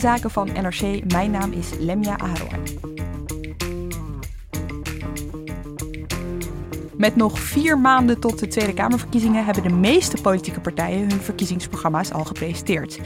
Zaken van NRC. Mijn naam is Lemja Aharoy. Met nog vier maanden tot de Tweede Kamerverkiezingen hebben de meeste politieke partijen hun verkiezingsprogramma's al gepresenteerd.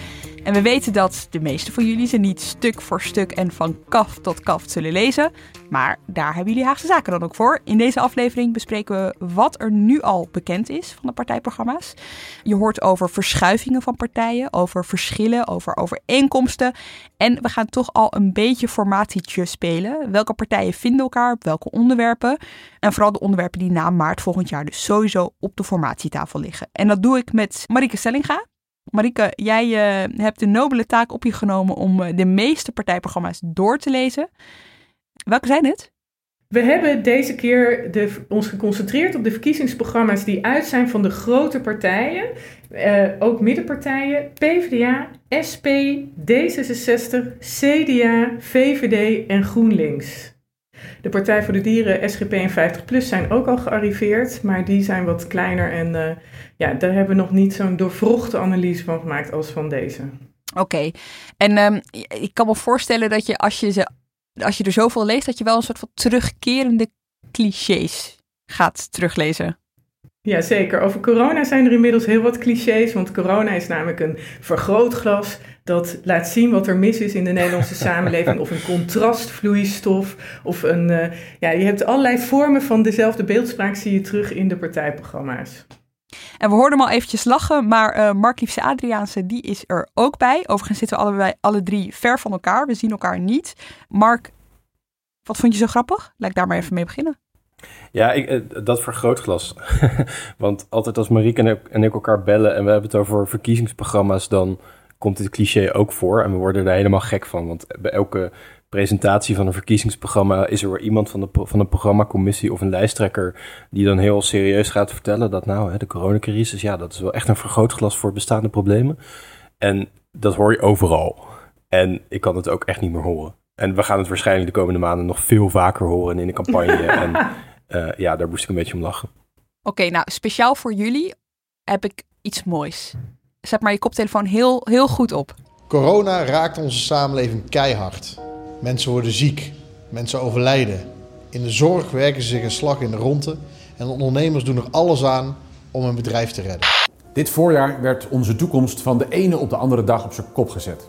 En we weten dat de meeste van jullie ze niet stuk voor stuk en van kaf tot kaf zullen lezen. Maar daar hebben jullie Haagse Zaken dan ook voor. In deze aflevering bespreken we wat er nu al bekend is van de partijprogramma's. Je hoort over verschuivingen van partijen, over verschillen, over overeenkomsten. En we gaan toch al een beetje formatietje spelen. Welke partijen vinden elkaar op welke onderwerpen? En vooral de onderwerpen die na maart volgend jaar dus sowieso op de formatietafel liggen. En dat doe ik met Marike Stellinga. Marike, jij uh, hebt de nobele taak op je genomen om uh, de meeste partijprogramma's door te lezen. Welke zijn het? We hebben deze keer de, ons geconcentreerd op de verkiezingsprogramma's die uit zijn van de grote partijen. Uh, ook middenpartijen, PvdA, SP, D66, CDA, VVD en GroenLinks. De Partij voor de Dieren, SGP en 50PLUS zijn ook al gearriveerd, maar die zijn wat kleiner en uh, ja, daar hebben we nog niet zo'n doorvrochte analyse van gemaakt als van deze. Oké, en um, ik kan me voorstellen dat je als je, ze, als je er zoveel leest, dat je wel een soort van terugkerende clichés gaat teruglezen. Ja, zeker. Over corona zijn er inmiddels heel wat clichés, want corona is namelijk een vergrootglas dat laat zien wat er mis is in de Nederlandse samenleving, of een contrastvloeistof, of een, uh, ja, je hebt allerlei vormen van dezelfde beeldspraak zie je terug in de partijprogramma's. En we hoorden hem al eventjes lachen, maar uh, Mark Liefse Adriaanse, die is er ook bij. Overigens zitten we allebei, alle drie ver van elkaar, we zien elkaar niet. Mark, wat vond je zo grappig? Laat ik daar maar even mee beginnen. Ja, ik, dat vergrootglas. Want altijd als Marieke en ik, en ik elkaar bellen en we hebben het over verkiezingsprogramma's, dan komt dit cliché ook voor. En we worden er helemaal gek van. Want bij elke presentatie van een verkiezingsprogramma is er weer iemand van de, van een programmacommissie of een lijsttrekker die dan heel serieus gaat vertellen dat nou, hè, de coronacrisis, ja, dat is wel echt een vergrootglas voor bestaande problemen. En dat hoor je overal. En ik kan het ook echt niet meer horen. En we gaan het waarschijnlijk de komende maanden nog veel vaker horen in de campagne. en uh, ja, daar moest ik een beetje om lachen. Oké, okay, nou, speciaal voor jullie heb ik iets moois. Zet maar je koptelefoon heel, heel goed op. Corona raakt onze samenleving keihard. Mensen worden ziek, mensen overlijden. In de zorg werken ze zich een slag in de ronde en ondernemers doen er alles aan om hun bedrijf te redden. Dit voorjaar werd onze toekomst van de ene op de andere dag op zijn kop gezet.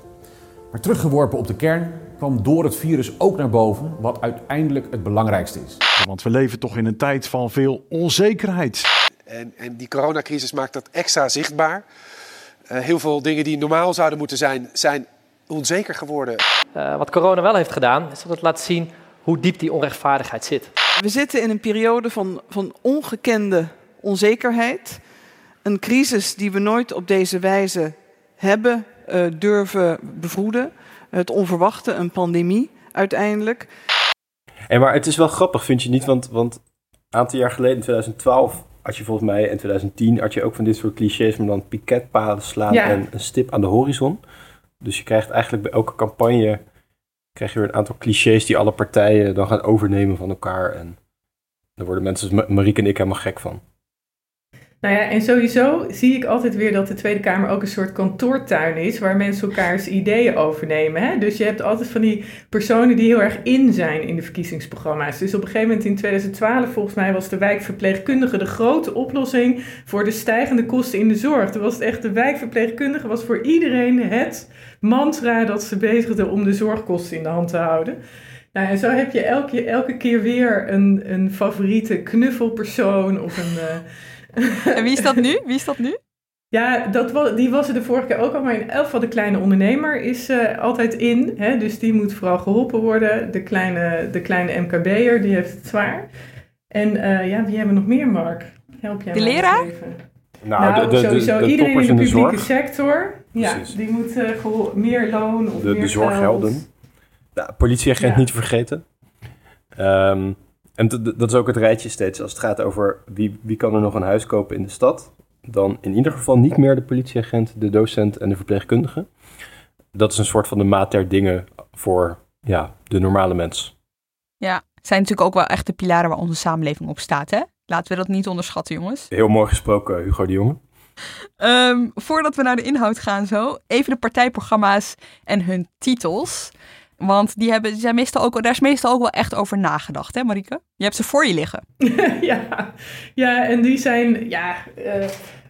Maar teruggeworpen op de kern kwam door het virus ook naar boven wat uiteindelijk het belangrijkste is. Want we leven toch in een tijd van veel onzekerheid. En, en die coronacrisis maakt dat extra zichtbaar. Uh, heel veel dingen die normaal zouden moeten zijn, zijn onzeker geworden. Uh, wat corona wel heeft gedaan, is dat het laat zien hoe diep die onrechtvaardigheid zit. We zitten in een periode van, van ongekende onzekerheid. Een crisis die we nooit op deze wijze hebben uh, durven bevroeden. Het onverwachte, een pandemie uiteindelijk. En maar het is wel grappig, vind je niet? Want, want een aantal jaar geleden, in 2012, had je volgens mij in 2010 had je ook van dit soort clichés, maar dan piketpalen slaan ja. en een stip aan de horizon. Dus je krijgt eigenlijk bij elke campagne krijg je weer een aantal clichés die alle partijen dan gaan overnemen van elkaar. En daar worden mensen Marieke en ik helemaal gek van. Nou ja, en sowieso zie ik altijd weer dat de Tweede Kamer ook een soort kantoortuin is, waar mensen elkaars ideeën overnemen. Hè? Dus je hebt altijd van die personen die heel erg in zijn in de verkiezingsprogramma's. Dus op een gegeven moment in 2012, volgens mij, was de wijkverpleegkundige de grote oplossing voor de stijgende kosten in de zorg. Toen was het echt, de wijkverpleegkundige was voor iedereen het mantra dat ze bezigden om de zorgkosten in de hand te houden. Nou, en zo heb je elke, elke keer weer een, een favoriete knuffelpersoon of een... Uh, en wie is dat nu? Wie is dat nu? Ja, dat was, die was er de vorige keer ook al, maar in elk geval de kleine ondernemer is uh, altijd in. Hè, dus die moet vooral geholpen worden. De kleine, de kleine MKB'er, die heeft het zwaar. En uh, ja, wie hebben we nog meer, Mark? Help jij De leraar? Nou, nou de, de, sowieso de, iedereen in de publieke sector. Ja, die moet uh, meer loon of de, meer De zorghelden. Ja, politieagent ja. niet te vergeten. Um, en dat is ook het rijtje steeds als het gaat over wie, wie kan er nog een huis kopen in de stad. Dan in ieder geval niet meer de politieagent, de docent en de verpleegkundige. Dat is een soort van de maat der dingen voor ja, de normale mens. Ja, zijn natuurlijk ook wel echt de pilaren waar onze samenleving op staat, hè? Laten we dat niet onderschatten, jongens. Heel mooi gesproken, Hugo de Jonge. Um, voordat we naar de inhoud gaan zo, even de partijprogramma's en hun titels. Want die hebben, zijn meestal ook, daar is meestal ook wel echt over nagedacht, hè Marike? Je hebt ze voor je liggen. ja. ja, en die zijn, ja, uh,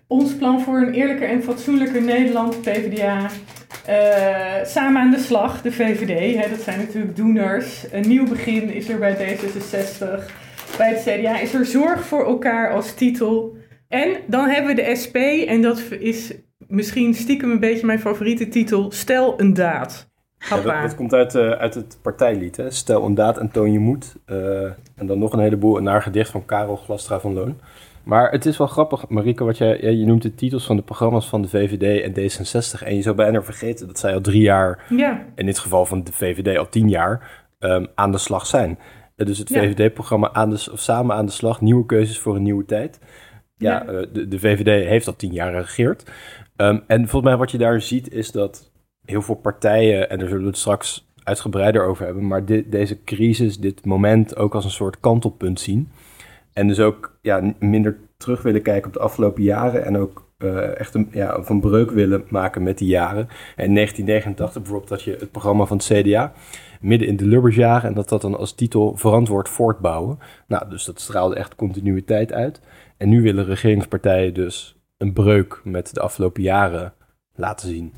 ons plan voor een eerlijker en fatsoenlijker Nederland, PvdA. Uh, samen aan de slag, de VVD. Hè, dat zijn natuurlijk doeners. Een nieuw begin is er bij D66. Bij het CDA is er zorg voor elkaar als titel. En dan hebben we de SP, en dat is misschien stiekem een beetje mijn favoriete titel: Stel een daad. Ja, dat, dat, komt uit, uh, uit het partijlied. Hè? Stel een daad en toon je moed. Uh, en dan nog een heleboel naar gedicht van Karel Glastra van Loon. Maar het is wel grappig, Marike, wat jij, je noemt de titels van de programma's van de VVD en D66. En je zou bijna vergeten dat zij al drie jaar, ja. in dit geval van de VVD al tien jaar, um, aan de slag zijn. Uh, dus het ja. VVD-programma of Samen aan de slag, nieuwe keuzes voor een nieuwe tijd. Ja, ja. de, de VVD heeft al tien jaar geregeerd. Um, en volgens mij wat je daar ziet is dat heel veel partijen, en daar zullen we het straks uitgebreider over hebben, maar dit, deze crisis, dit moment ook als een soort kantelpunt zien. En dus ook ja, minder terug willen kijken op de afgelopen jaren en ook uh, echt een, ja, een breuk willen maken met die jaren. En in 1989 bijvoorbeeld dat je het programma van het CDA midden in de Lubbersjaren en dat dat dan als titel verantwoord voortbouwen. Nou, dus dat straalde echt continuïteit uit. En nu willen regeringspartijen dus een breuk met de afgelopen jaren laten zien.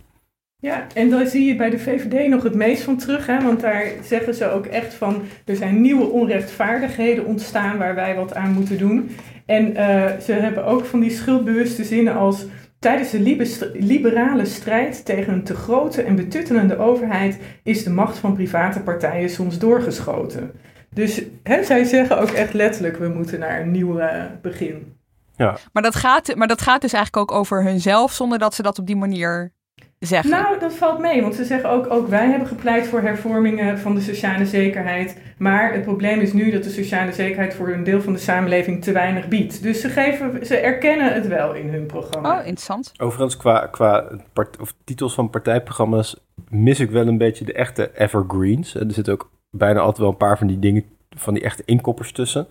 Ja, en daar zie je bij de VVD nog het meest van terug, hè? want daar zeggen ze ook echt van, er zijn nieuwe onrechtvaardigheden ontstaan waar wij wat aan moeten doen. En uh, ze hebben ook van die schuldbewuste zinnen als, tijdens de liberale strijd tegen een te grote en betuttelende overheid is de macht van private partijen soms doorgeschoten. Dus hè, zij zeggen ook echt letterlijk, we moeten naar een nieuw uh, begin. Ja. Maar, dat gaat, maar dat gaat dus eigenlijk ook over hunzelf, zonder dat ze dat op die manier zeggen? Nou, dat valt mee, want ze zeggen ook, ook wij hebben gepleit voor hervormingen van de sociale zekerheid. Maar het probleem is nu dat de sociale zekerheid voor een deel van de samenleving te weinig biedt. Dus ze, geven, ze erkennen het wel in hun programma. Oh, interessant. Overigens, qua, qua part, of titels van partijprogramma's mis ik wel een beetje de echte evergreens. Er zitten ook bijna altijd wel een paar van die dingen, van die echte inkoppers tussen.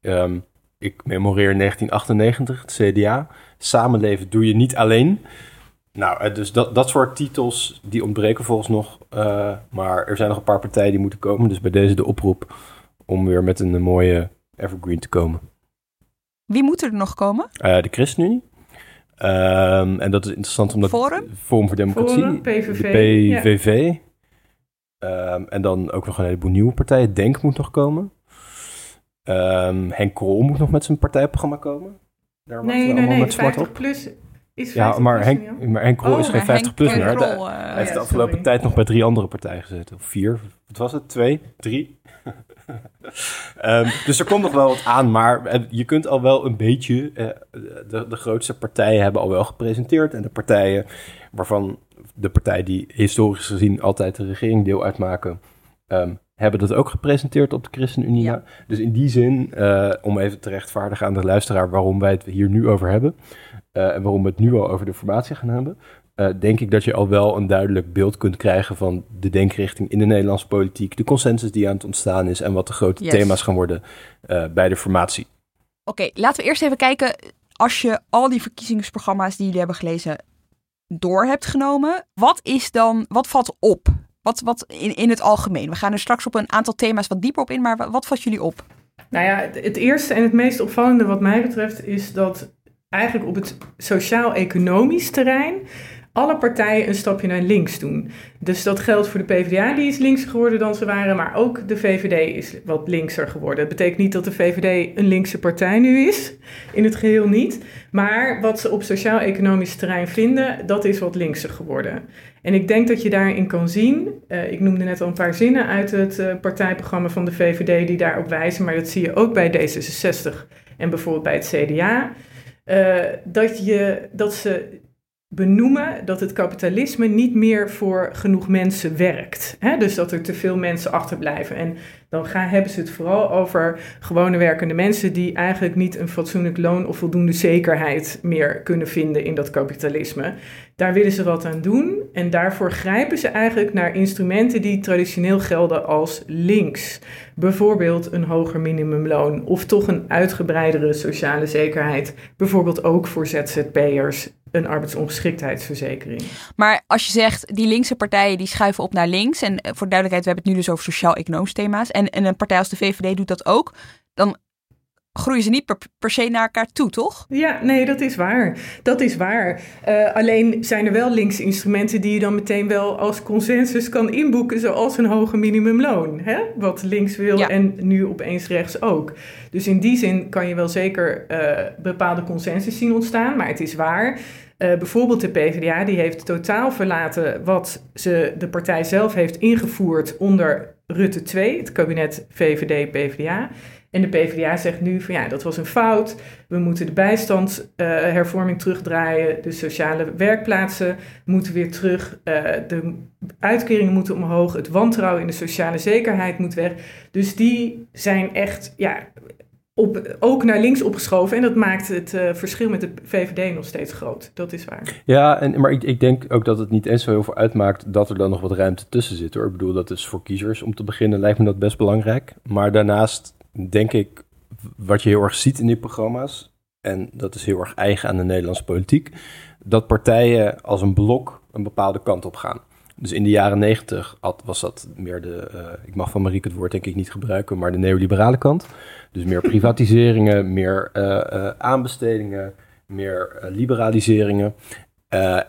Um, ik memoreer 1998, het CDA. Samenleven doe je niet alleen. Nou, dus dat, dat soort titels, die ontbreken volgens nog. Uh, maar er zijn nog een paar partijen die moeten komen. Dus bij deze de oproep om weer met een, mooie evergreen te komen. Wie moet er nog komen? Uh, de ChristenUnie. Um, en dat is interessant omdat... Forum? Forum voor Democratie. Forum, PVV. De PVV. Ja. Um, en dan ook nog een heleboel nieuwe partijen. Denk moet nog komen. Um, Henk Krol moet nog met zijn partijprogramma komen. Daar nee, nee, nee. Met 50 plus is ja, maar Henk, maar Henk Krol oh, is geen 50 plus meer. Krol, uh, hij heeft ja, de afgelopen sorry. tijd nog bij drie andere partijen gezeten. Of vier, wat was het? Twee? Drie? um, dus er komt nog wel wat aan, maar je kunt al wel een beetje... Uh, de, de grootste partijen hebben al wel gepresenteerd. En de partijen waarvan de partijen die historisch gezien altijd de regering deel uitmaken... Um, hebben dat ook gepresenteerd op de ChristenUnie. Ja. Dus in die zin, uh, om even te rechtvaardigen aan de luisteraar waarom wij het hier nu over hebben... Uh, en waarom we het nu al over de formatie gaan hebben, uh, denk ik dat je al wel een duidelijk beeld kunt krijgen van de denkrichting in de Nederlandse politiek, de consensus die aan het ontstaan is en wat de grote yes. thema's gaan worden uh, bij de formatie. Oké, okay, laten we eerst even kijken, als je al die verkiezingsprogramma's die jullie hebben gelezen door hebt genomen, wat is dan, wat valt op? Wat, wat in, in het algemeen? We gaan er straks op een aantal thema's wat dieper op in, maar wat, wat valt jullie op? Nou ja, het eerste en het meest opvallende wat mij betreft is dat eigenlijk op het sociaal-economisch terrein alle partijen een stapje naar links doen. Dus dat geldt voor de PvdA, die is linkser geworden dan ze waren, maar ook de VVD is wat linkser geworden. Dat betekent niet dat de VVD een linkse partij nu is, in het geheel niet. Maar wat ze op sociaal-economisch terrein vinden, dat is wat linkser geworden. En ik denk dat je daarin kan zien, uh, ik noemde net al een paar zinnen uit het uh, partijprogramma van de VVD die daarop wijzen, maar dat zie je ook bij D66 en bijvoorbeeld bij het CDA, uh, dat, dat ze benoemen dat het kapitalisme niet meer voor genoeg mensen werkt. Hè? Dus dat er te veel mensen achterblijven. En dan gaan, hebben ze het vooral over gewone werkende mensen die eigenlijk niet een fatsoenlijk loon of voldoende zekerheid meer kunnen vinden in dat kapitalisme. Daar willen ze wat aan doen en daarvoor grijpen ze eigenlijk naar instrumenten die traditioneel gelden als links. Bijvoorbeeld een hoger minimumloon of toch een uitgebreidere sociale zekerheid, bijvoorbeeld ook voor ZZP'ers een arbeidsongeschiktheidsverzekering. Maar als je zegt, die linkse partijen die schuiven op naar links. En voor duidelijkheid, we hebben het nu dus over sociaal-economische thema's. En, en een partij als de VVD doet dat ook. Dan groeien ze niet per, per, se naar elkaar toe, toch? Ja, nee, dat is waar. Dat is waar. Uh, alleen zijn er wel linkse instrumenten die je dan meteen wel als consensus kan inboeken, zoals een hoger minimumloon. Hè? Wat links wil ja. en nu opeens rechts ook. Dus in die zin kan je wel zeker uh, bepaalde consensus zien ontstaan, maar het is waar. Uh, bijvoorbeeld de PvdA, die heeft totaal verlaten wat ze, de partij zelf heeft ingevoerd onder Rutte 2, het kabinet VVD-PvdA. En de PvdA zegt nu van ja, dat was een fout. We moeten de bijstandshervorming uh, terugdraaien. De sociale werkplaatsen moeten weer terug. Uh, de uitkeringen moeten omhoog. Het wantrouwen in de sociale zekerheid moet weg. Dus die zijn echt ja, op, ook naar links opgeschoven. En dat maakt het uh, verschil met de VVD nog steeds groot. Dat is waar. Ja, en, maar ik, ik denk ook dat het niet eens zo heel veel uitmaakt dat er dan nog wat ruimte tussen zit. Hoor. Ik bedoel, dat is voor kiezers om te beginnen lijkt me dat best belangrijk. Maar daarnaast denk ik, wat je heel erg ziet in die programma's, en dat is heel erg eigen aan de Nederlandse politiek, dat partijen als een blok een bepaalde kant op gaan. Dus in de jaren negentig was dat meer de, uh, ik mag van Marieke het woord denk ik niet gebruiken, maar de neoliberale kant. Dus meer privatiseringen, meer uh, uh, aanbestedingen, meer liberaliseringen.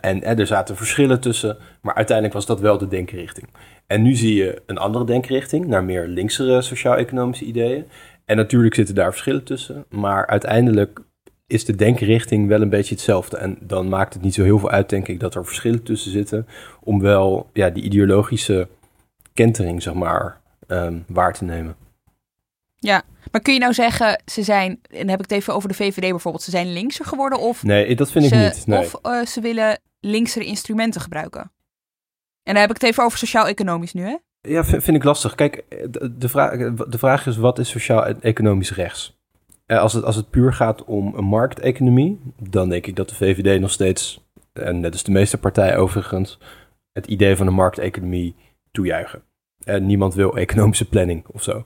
En er zaten verschillen tussen, maar uiteindelijk was dat wel de denkrichting. En nu zie je een andere denkrichting, naar meer linksere sociaal-economische ideeën. En natuurlijk zitten daar verschillen tussen, maar uiteindelijk is de denkrichting wel een beetje hetzelfde. En dan maakt het niet zo heel veel uit, denk ik, dat er verschillen tussen zitten, om wel ja, die ideologische kentering, zeg maar, um, waar te nemen. Ja, maar kun je nou zeggen, ze zijn, en dan heb ik het even over de VVD bijvoorbeeld, ze zijn linkser geworden? Of nee, dat vind ik niet. Nee. Of uh, ze willen linksere instrumenten gebruiken? En dan heb ik het even over sociaal-economisch nu, hè? Ja, vind, vind ik lastig. Kijk, de, vraag, de vraag is, wat is sociaal-economisch rechts? Eh, als, het, als het puur gaat om een markteconomie, dan denk ik dat de VVD nog steeds, en net als de meeste partijen overigens, het idee van een markteconomie toejuichen. En niemand wil economische planning of zo.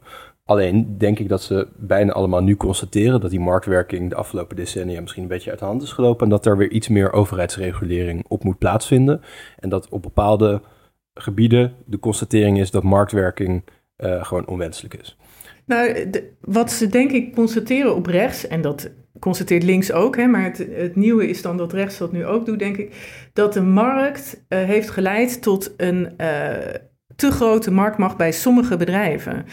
Alleen denk ik dat ze bijna allemaal nu constateren dat die marktwerking de afgelopen decennia misschien een beetje uit de hand is gelopen. En dat er weer iets meer overheidsregulering op moet plaatsvinden. En dat op bepaalde gebieden de constatering is dat marktwerking uh, gewoon onwenselijk is. Nou, wat ze denk ik constateren op rechts, en dat constateert links ook, hè, maar het, het, nieuwe is dan dat rechts dat nu ook doet, denk ik, dat de markt uh, heeft geleid tot een uh, te grote marktmacht bij sommige bedrijven.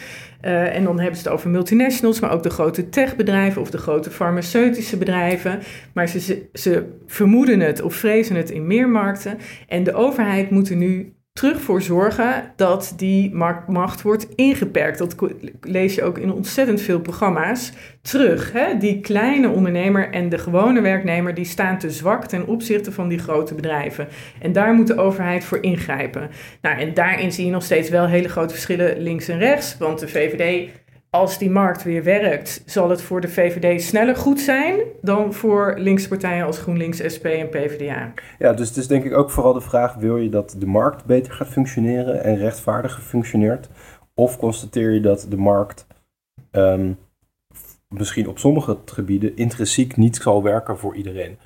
Uh, en dan hebben ze het over multinationals, maar ook de grote techbedrijven of de grote farmaceutische bedrijven. Maar ze, ze, ze vermoeden het of vrezen het in meer markten. En de overheid moet er nu terug voor zorgen dat die macht wordt ingeperkt. Dat lees je ook in ontzettend veel programma's terug. Hè? Die kleine ondernemer en de gewone werknemer die staan te zwak ten opzichte van die grote bedrijven. En daar moet de overheid voor ingrijpen. Nou, en daarin zie je nog steeds wel hele grote verschillen links en rechts. Want de VVD als die markt weer werkt, zal het voor de VVD sneller goed zijn dan voor linkse partijen als GroenLinks, SP en PvdA. Ja, dus het is denk ik ook vooral de vraag: wil je dat de markt beter gaat functioneren en rechtvaardiger functioneert? Of constateer je dat de markt um, misschien op sommige gebieden intrinsiek niet zal werken voor iedereen?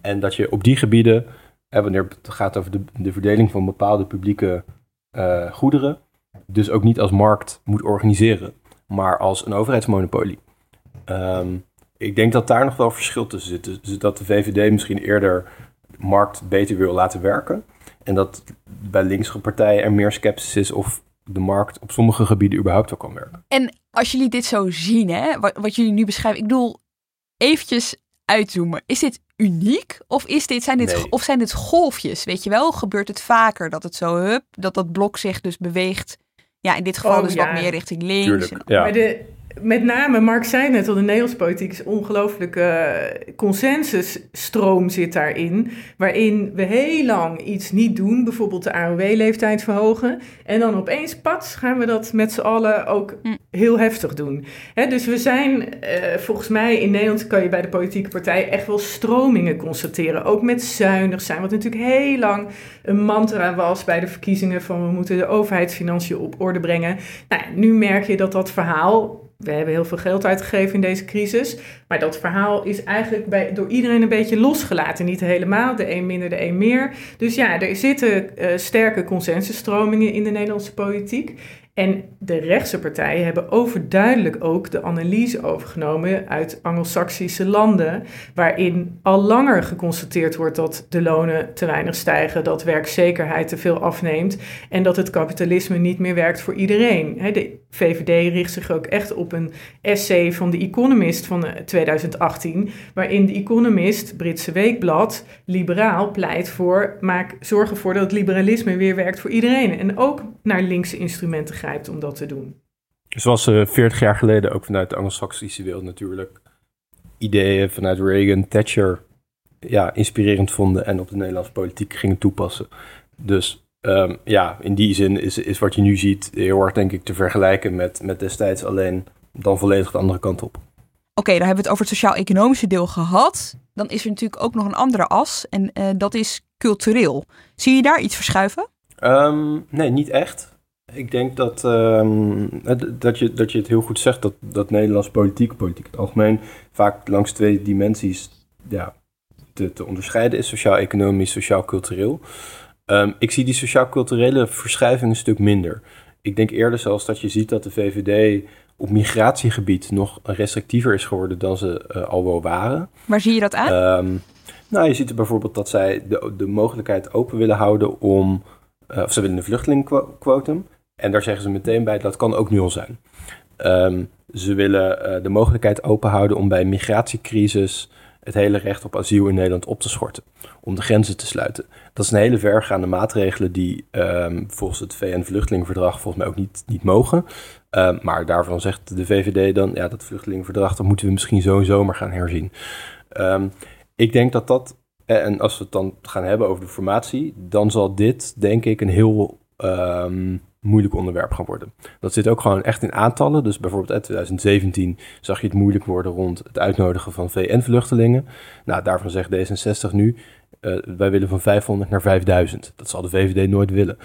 En dat je op die gebieden, wanneer het gaat over de, de verdeling van bepaalde publieke uh, goederen, dus ook niet als markt moet organiseren maar als een overheidsmonopolie. Um, ik denk dat daar nog wel verschil tussen zit. Dus dat de VVD misschien eerder markt beter wil laten werken. En dat bij linkse partijen er meer sceptisch is of de markt op sommige gebieden überhaupt wel kan werken. En als jullie dit zo zien, hè, wat, wat jullie nu beschrijven, ik bedoel, eventjes uitzoomen. Is dit uniek of, is dit, zijn dit, Nee. of zijn dit golfjes? Weet je wel, gebeurt het vaker dat het zo hup, dat dat blok zich dus beweegt? Ja, in dit geval Oh, dus ja. wat meer richting links. Tuurlijk, En- ja. Maar de, met name, Mark zei net al, de Nederlandse politiek is een ongelooflijke eh, consensusstroom zit daarin. Waarin we heel lang iets niet doen, bijvoorbeeld de AOW-leeftijd verhogen. En dan opeens, pats, gaan we dat met z'n allen ook Hm. heel heftig doen. Dus we zijn, eh, volgens mij in Nederland kan je bij de politieke partijen echt wel stromingen constateren. Ook met zuinig zijn, wat natuurlijk heel lang een mantra was bij de verkiezingen van we moeten de overheidsfinanciën op orde brengen. Nou, nu merk je dat dat verhaal, we hebben heel veel geld uitgegeven in deze crisis, maar dat verhaal is eigenlijk bij, door iedereen een beetje losgelaten. Niet helemaal, de een minder, de een meer. Dus ja, er zitten eh, sterke consensusstromingen in de Nederlandse politiek. En de rechtse partijen hebben overduidelijk ook de analyse overgenomen uit Anglo-Saxische landen, waarin al langer geconstateerd wordt dat de lonen te weinig stijgen, dat werkzekerheid te veel afneemt en dat het kapitalisme niet meer werkt voor iedereen. De VVD richt zich ook echt op een essay van The Economist van eh, 2018, waarin The Economist, Britse weekblad, liberaal pleit voor, maak, zorg ervoor dat het liberalisme weer werkt voor iedereen en ook naar linkse instrumenten om dat te doen. Zoals ze 40 jaar geleden ook vanuit de Anglo-Saxische wereld natuurlijk ideeën vanuit Reagan, Thatcher ja, inspirerend vonden en op de Nederlandse politiek gingen toepassen. Dus ehm, ja, in die zin is, is wat je nu ziet heel erg denk ik te vergelijken met, met destijds alleen dan volledig de andere kant op. Oké, dan hebben we het over het sociaal-economische deel gehad. Dan is er natuurlijk ook nog een andere as en eh, dat is cultureel. Zie je daar iets verschuiven? Ehm, nee, niet echt. Ik denk dat, ehm, dat, je, dat je het heel goed zegt dat, dat Nederlandse politiek, politiek in het algemeen, vaak langs twee dimensies ja, te, te onderscheiden is: sociaal-economisch, sociaal-cultureel. Ehm, ik zie die sociaal-culturele verschuiving een stuk minder. Ik denk eerder zelfs dat je ziet dat de VVD op migratiegebied nog restrictiever is geworden dan ze eh, al wel waren. Waar zie je dat aan? Ehm, nou, je ziet er bijvoorbeeld dat zij de, de mogelijkheid open willen houden om. eh, of ze willen een vluchtelingenquotum. En daar zeggen ze meteen bij, dat kan ook nu al zijn. Ehm, ze willen eh, de mogelijkheid open houden om bij een migratiecrisis het hele recht op asiel in Nederland op te schorten. Om de grenzen te sluiten. Dat is een hele vergaande maatregelen die ehm, volgens het VN-vluchtelingenverdrag volgens mij ook niet, niet mogen. Ehm, maar daarvan zegt de VVD dan, ja, dat vluchtelingenverdrag, dat moeten we misschien sowieso maar gaan herzien. Ik denk dat dat, eh, en als we het dan gaan hebben over de formatie, dan zal dit denk ik een heel moeilijk onderwerp gaan worden. Dat zit ook gewoon echt in aantallen. Dus bijvoorbeeld in 2017 zag je het moeilijk worden rond het uitnodigen van VN-vluchtelingen. Nou, daarvan zegt D66 nu, eh, wij willen van 500 naar 5000. Dat zal de VVD nooit willen.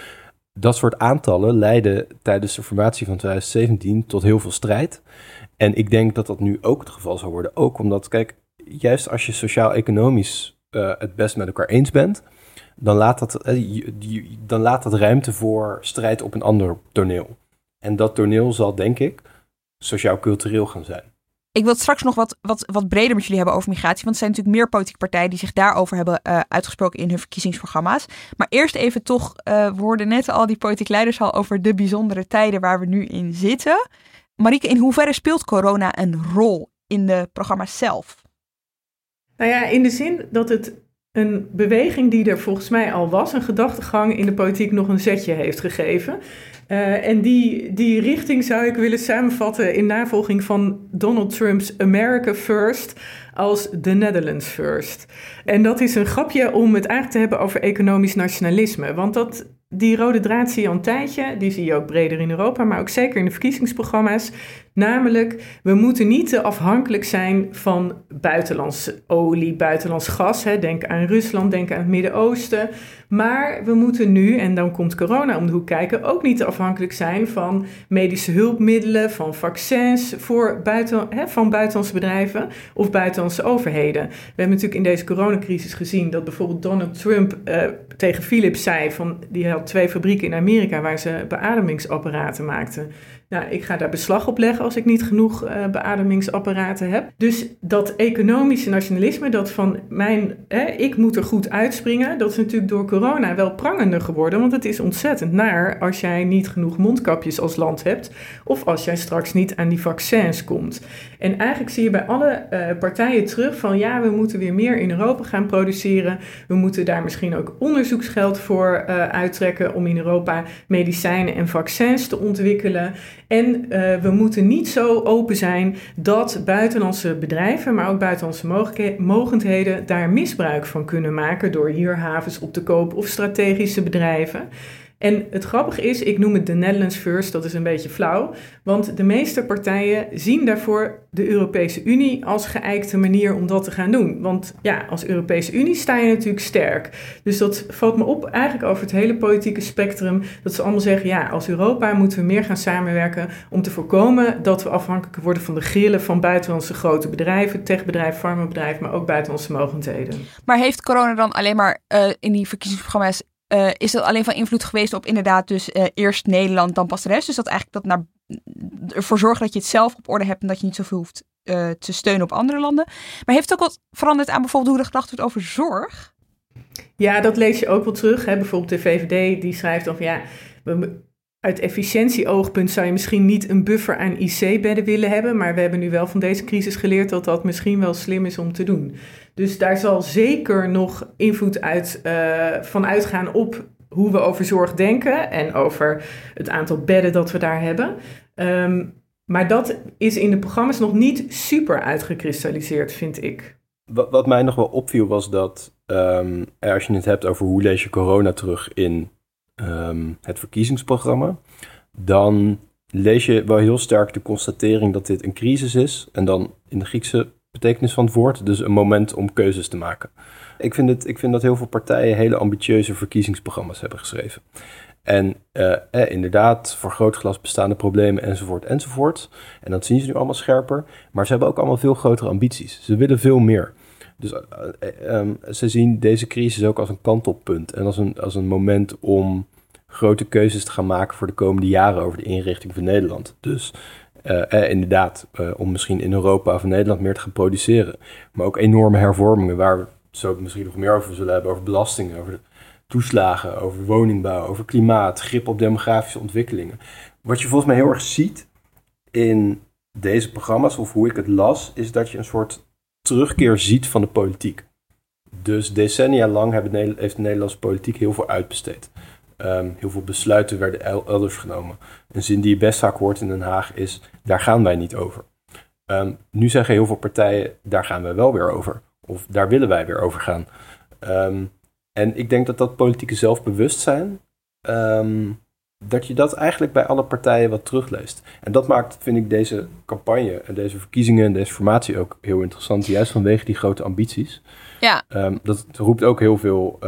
Dat soort aantallen leiden tijdens de formatie van 2017 tot heel veel strijd. En ik denk dat dat nu ook het geval zal worden. Ook omdat, kijk, juist als je sociaal-economisch eh, het best met elkaar eens bent, dan laat, dat, eh, dan laat dat ruimte voor strijd op een ander toneel. En dat toneel zal, denk ik, sociaal-cultureel gaan zijn. Ik wil het straks nog wat, wat, wat breder met jullie hebben over migratie. Want er zijn natuurlijk meer politieke partijen die zich daarover hebben eh, uitgesproken in hun verkiezingsprogramma's. Maar eerst even toch, eh, we hoorden net al die politiek leiders al over de bijzondere tijden waar we nu in zitten. Marieke, in hoeverre speelt corona een rol in de programma's zelf? Nou ja, in de zin dat het een beweging die er volgens mij al was, een gedachtegang in de politiek nog een zetje heeft gegeven. Eh, en die, die richting zou ik willen samenvatten in navolging van Donald Trump's America First als The Netherlands First. En dat is een grapje om het eigenlijk te hebben over economisch nationalisme. Want dat, die rode draad zie je al een tijdje, die zie je ook breder in Europa, maar ook zeker in de verkiezingsprogramma's. Namelijk, we moeten niet te afhankelijk zijn van buitenlands olie, buitenlands gas. Hè. Denk aan Rusland, denk aan het Midden-Oosten. Maar we moeten nu, en dan komt corona om de hoek kijken, ook niet te afhankelijk zijn van medische hulpmiddelen, van vaccins voor buiten, hè, van buitenlandse bedrijven of buitenlandse overheden. We hebben natuurlijk in deze coronacrisis gezien dat bijvoorbeeld Donald Trump eh, tegen Philips zei van die had twee fabrieken in Amerika waar ze beademingsapparaten maakten. Nou, ik ga daar beslag op leggen als ik niet genoeg uh, beademingsapparaten heb. Dus dat economische nationalisme, dat van mijn, hè, ik moet er goed uitspringen, dat is natuurlijk door corona wel prangender geworden. Want het is ontzettend naar als jij niet genoeg mondkapjes als land hebt. Of als jij straks niet aan die vaccins komt. En eigenlijk zie je bij alle uh, partijen terug van ja, we moeten weer meer in Europa gaan produceren. We moeten daar misschien ook onderzoeksgeld voor uh, uittrekken om in Europa medicijnen en vaccins te ontwikkelen. En uh, we moeten niet zo open zijn dat buitenlandse bedrijven, maar ook buitenlandse mogendheden daar misbruik van kunnen maken door hier havens op te kopen of strategische bedrijven. En het grappige is, ik noem het de Netherlands First, dat is een beetje flauw, want de meeste partijen zien daarvoor de Europese Unie als geëikte manier om dat te gaan doen. Want ja, als Europese Unie sta je natuurlijk sterk. Dus dat valt me op eigenlijk over het hele politieke spectrum, dat ze allemaal zeggen, ja, als Europa moeten we meer gaan samenwerken om te voorkomen dat we afhankelijk worden van de grillen van buitenlandse grote bedrijven, techbedrijven, farmabedrijven, maar ook buitenlandse mogendheden. Maar heeft corona dan alleen maar uh, in die verkiezingsprogramma's uh, is dat alleen van invloed geweest op inderdaad dus uh, eerst Nederland, dan pas de rest. Dus dat eigenlijk dat naar, ervoor zorgt dat je het zelf op orde hebt en dat je niet zoveel hoeft uh, te steunen op andere landen. Maar heeft het ook wat veranderd aan bijvoorbeeld hoe er gedacht wordt over zorg? Ja, dat lees je ook wel terug. Hè. Bijvoorbeeld de VVD die schrijft van ja, we, uit efficiëntieoogpunt zou je misschien niet een buffer aan IC-bedden willen hebben, maar we hebben nu wel van deze crisis geleerd dat dat misschien wel slim is om te doen. Dus daar zal zeker nog invloed uit, uh, van uitgaan op hoe we over zorg denken en over het aantal bedden dat we daar hebben. Um, maar dat is in de programma's nog niet super uitgekristalliseerd, vind ik. Wat, mij nog wel opviel was dat um, als je het hebt over hoe lees je corona terug in um, het verkiezingsprogramma, dan lees je wel heel sterk de constatering dat dit een crisis is. En dan in de Griekse betekenis van het woord, dus een moment om keuzes te maken. Ik vind, het, ik vind dat heel veel partijen hele ambitieuze verkiezingsprogramma's hebben geschreven. En uh, eh, inderdaad, voor grootglas bestaande problemen enzovoort enzovoort. En dat zien ze nu allemaal scherper. Maar ze hebben ook allemaal veel grotere ambities. Ze willen veel meer. Dus uh, um, ze zien deze crisis ook als een kantelpunt. En als een, als een moment om grote keuzes te gaan maken voor de komende jaren over de inrichting van Nederland. Dus uh, inderdaad, uh, om misschien in Europa of Nederland meer te gaan produceren. Maar ook enorme hervormingen waar we zo misschien nog meer over zullen hebben. Over belastingen, over toeslagen, over woningbouw, over klimaat, grip op demografische ontwikkelingen. Wat je volgens mij heel erg ziet in deze programma's, of hoe ik het las, is dat je een soort terugkeer ziet van de politiek. Dus decennia lang heeft de Nederlandse politiek heel veel uitbesteed. Um, heel veel besluiten werden elders genomen. Een zin die je best vaak hoort in Den Haag is: daar gaan wij niet over. Um, nu zeggen heel veel partijen: daar gaan wij wel weer over. Of daar willen wij weer over gaan. Um, en ik denk dat dat politieke zelfbewustzijn, dat je dat eigenlijk bij alle partijen wat terugleest. En dat maakt, vind ik, deze campagne en deze verkiezingen en deze formatie ook heel interessant. Juist vanwege die grote ambities. Ja. dat roept ook heel veel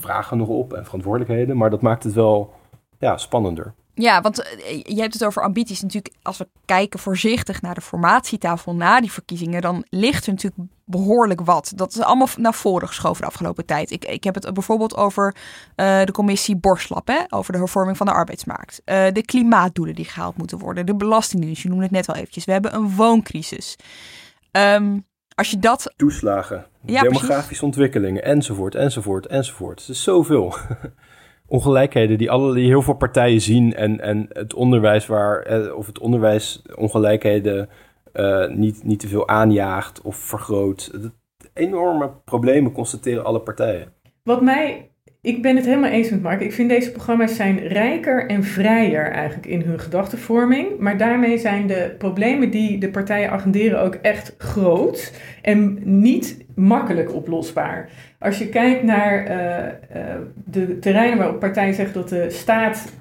vragen nog op en verantwoordelijkheden. Maar dat maakt het wel ja, spannender. Ja, want eh, je hebt het over ambities. Natuurlijk, als we kijken voorzichtig naar de formatietafel na die verkiezingen, dan ligt er natuurlijk behoorlijk wat. Dat is allemaal naar voren geschoven de afgelopen tijd. Ik, ik heb het bijvoorbeeld over uh, de commissie Borslap, hè, over de hervorming van de arbeidsmarkt. Uh, de klimaatdoelen die gehaald moeten worden, de belastingdienst, je noemde het net al eventjes. We hebben een wooncrisis. Um, als je dat... Toeslagen, ja, demografische precies. ontwikkelingen, enzovoort, enzovoort, enzovoort. Het is zoveel. Ongelijkheden die, alle, die heel veel partijen zien en, en het onderwijs waar, eh, of het onderwijs ongelijkheden uh, niet, niet te veel aanjaagt of vergroot. Enorme problemen constateren alle partijen. Wat mij ik ben het helemaal eens met Mark. Ik vind deze programma's zijn rijker en vrijer eigenlijk in hun gedachtenvorming. Maar daarmee zijn de problemen die de partijen agenderen ook echt groot en niet makkelijk oplosbaar. Als je kijkt naar uh, uh, de terreinen waarop partijen zeggen dat de staat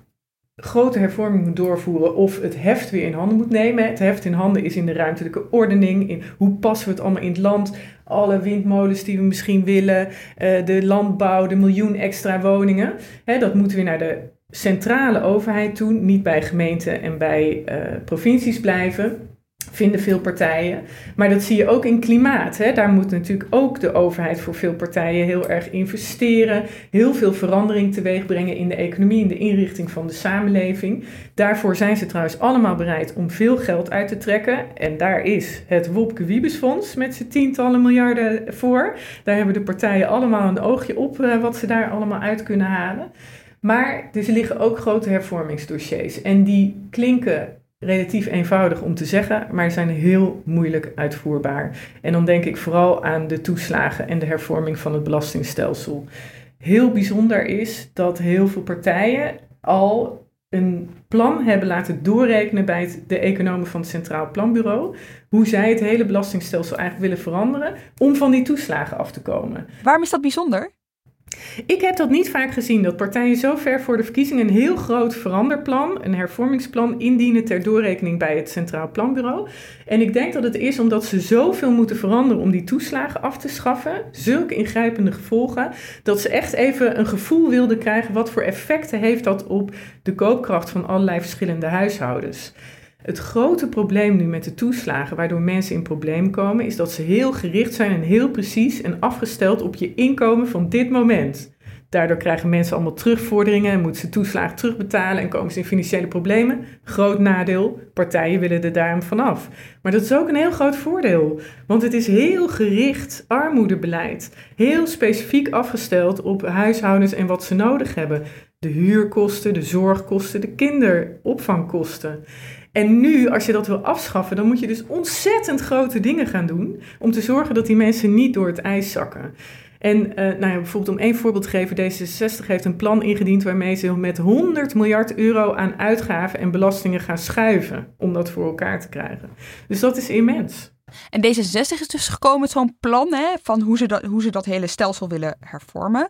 grote hervorming moet doorvoeren of het heft weer in handen moet nemen. Het heft in handen is in de ruimtelijke ordening, in hoe passen we het allemaal in het land, alle windmolens die we misschien willen, uh, de landbouw, de miljoen extra woningen. Hè, dat moeten we naar de centrale overheid doen, niet bij gemeenten en bij uh, provincies blijven. Vinden veel partijen. Maar dat zie je ook in klimaat. Hè. Daar moet natuurlijk ook de overheid voor veel partijen heel erg investeren. Heel veel verandering teweeg brengen in de economie, in de inrichting van de samenleving. Daarvoor zijn ze trouwens allemaal bereid om veel geld uit te trekken. En daar is het Wopke Wiebesfonds met zijn tientallen miljarden voor. Daar hebben de partijen allemaal een oogje op uh, wat ze daar allemaal uit kunnen halen. Maar er liggen ook grote hervormingsdossiers. En die klinken relatief eenvoudig om te zeggen, maar zijn heel moeilijk uitvoerbaar. En dan denk ik vooral aan de toeslagen en de hervorming van het belastingstelsel. Heel bijzonder is dat heel veel partijen al een plan hebben laten doorrekenen bij de economen van het Centraal Planbureau. Hoe zij het hele belastingstelsel eigenlijk willen veranderen om van die toeslagen af te komen. Waarom is dat bijzonder? Ik heb dat niet vaak gezien, dat partijen zo ver voor de verkiezingen een heel groot veranderplan, een hervormingsplan, indienen ter doorrekening bij het Centraal Planbureau. En ik denk dat het is omdat ze zoveel moeten veranderen om die toeslagen af te schaffen, zulke ingrijpende gevolgen, dat ze echt even een gevoel wilden krijgen wat voor effecten heeft dat op de koopkracht van allerlei verschillende huishoudens. Het grote probleem nu met de toeslagen, waardoor mensen in probleem komen, is dat ze heel gericht zijn en heel precies en afgesteld op je inkomen van dit moment. Daardoor krijgen mensen allemaal terugvorderingen en moeten ze toeslagen terugbetalen en komen ze in financiële problemen. Groot nadeel, partijen willen er daarom vanaf. Maar dat is ook een heel groot voordeel, want het is heel gericht armoedebeleid. Heel specifiek afgesteld op huishoudens en wat ze nodig hebben. De huurkosten, de zorgkosten, de kinderopvangkosten. En nu, als je dat wil afschaffen, dan moet je dus ontzettend grote dingen gaan doen om te zorgen dat die mensen niet door het ijs zakken. En uh, nou ja, bijvoorbeeld om één voorbeeld te geven, D66 heeft een plan ingediend waarmee ze met 100 miljard euro aan uitgaven en belastingen gaan schuiven om dat voor elkaar te krijgen. Dus dat is immens. En D66 is dus gekomen met zo'n plan hè, van hoe ze, dat, hoe ze dat hele stelsel willen hervormen.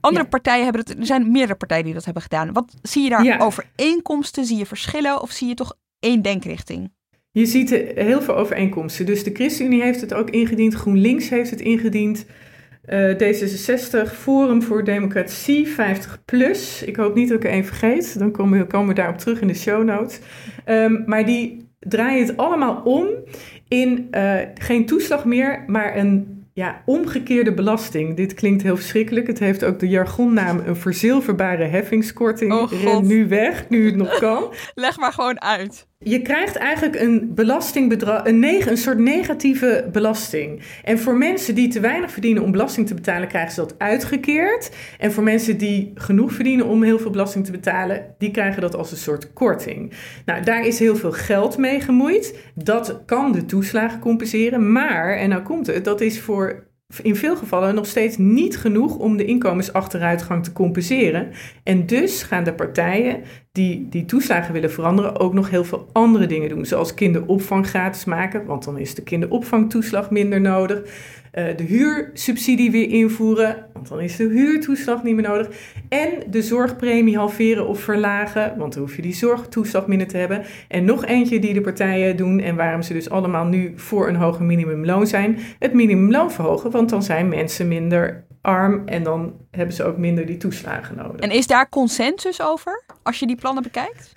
Andere partijen hebben het, er zijn meerdere partijen die dat hebben gedaan. Wat zie je daar ja. overeenkomsten? Zie je verschillen of zie je toch één denkrichting? Je ziet heel veel overeenkomsten. Dus de ChristenUnie heeft het ook ingediend, GroenLinks heeft het ingediend. Uh, D66, Forum voor Democratie, 50 plus. Ik hoop niet dat ik er één vergeet. Dan komen we, daarop terug in de show notes. Um, maar die draaien het allemaal om in uh, geen toeslag meer, maar een ja, omgekeerde belasting. Dit klinkt heel verschrikkelijk. Het heeft ook de jargonnaam een verzilverbare heffingskorting. Oh, Ren nu weg, nu het nog kan. Leg maar gewoon uit. Je krijgt eigenlijk een belastingbedrag, een, neg een soort negatieve belasting. En voor mensen die te weinig verdienen om belasting te betalen, krijgen ze dat uitgekeerd. En voor mensen die genoeg verdienen om heel veel belasting te betalen, die krijgen dat als een soort korting. Nou, daar is heel veel geld mee gemoeid. Dat kan de toeslagen compenseren. Maar, en nou komt het, dat is voor in veel gevallen nog steeds niet genoeg om de inkomensachteruitgang te compenseren. En dus gaan de partijen die die toeslagen willen veranderen ook nog heel veel andere dingen doen. Zoals kinderopvang gratis maken, want dan is de kinderopvangtoeslag minder nodig. Uh, de huursubsidie weer invoeren, want dan is de huurtoeslag niet meer nodig. En de zorgpremie halveren of verlagen, want dan hoef je die zorgtoeslag minder te hebben. En nog eentje die de partijen doen en waarom ze dus allemaal nu voor een hoger minimumloon zijn. Het minimumloon verhogen, want dan zijn mensen minder arm en dan hebben ze ook minder die toeslagen nodig. En is daar consensus over als je die plannen bekijkt?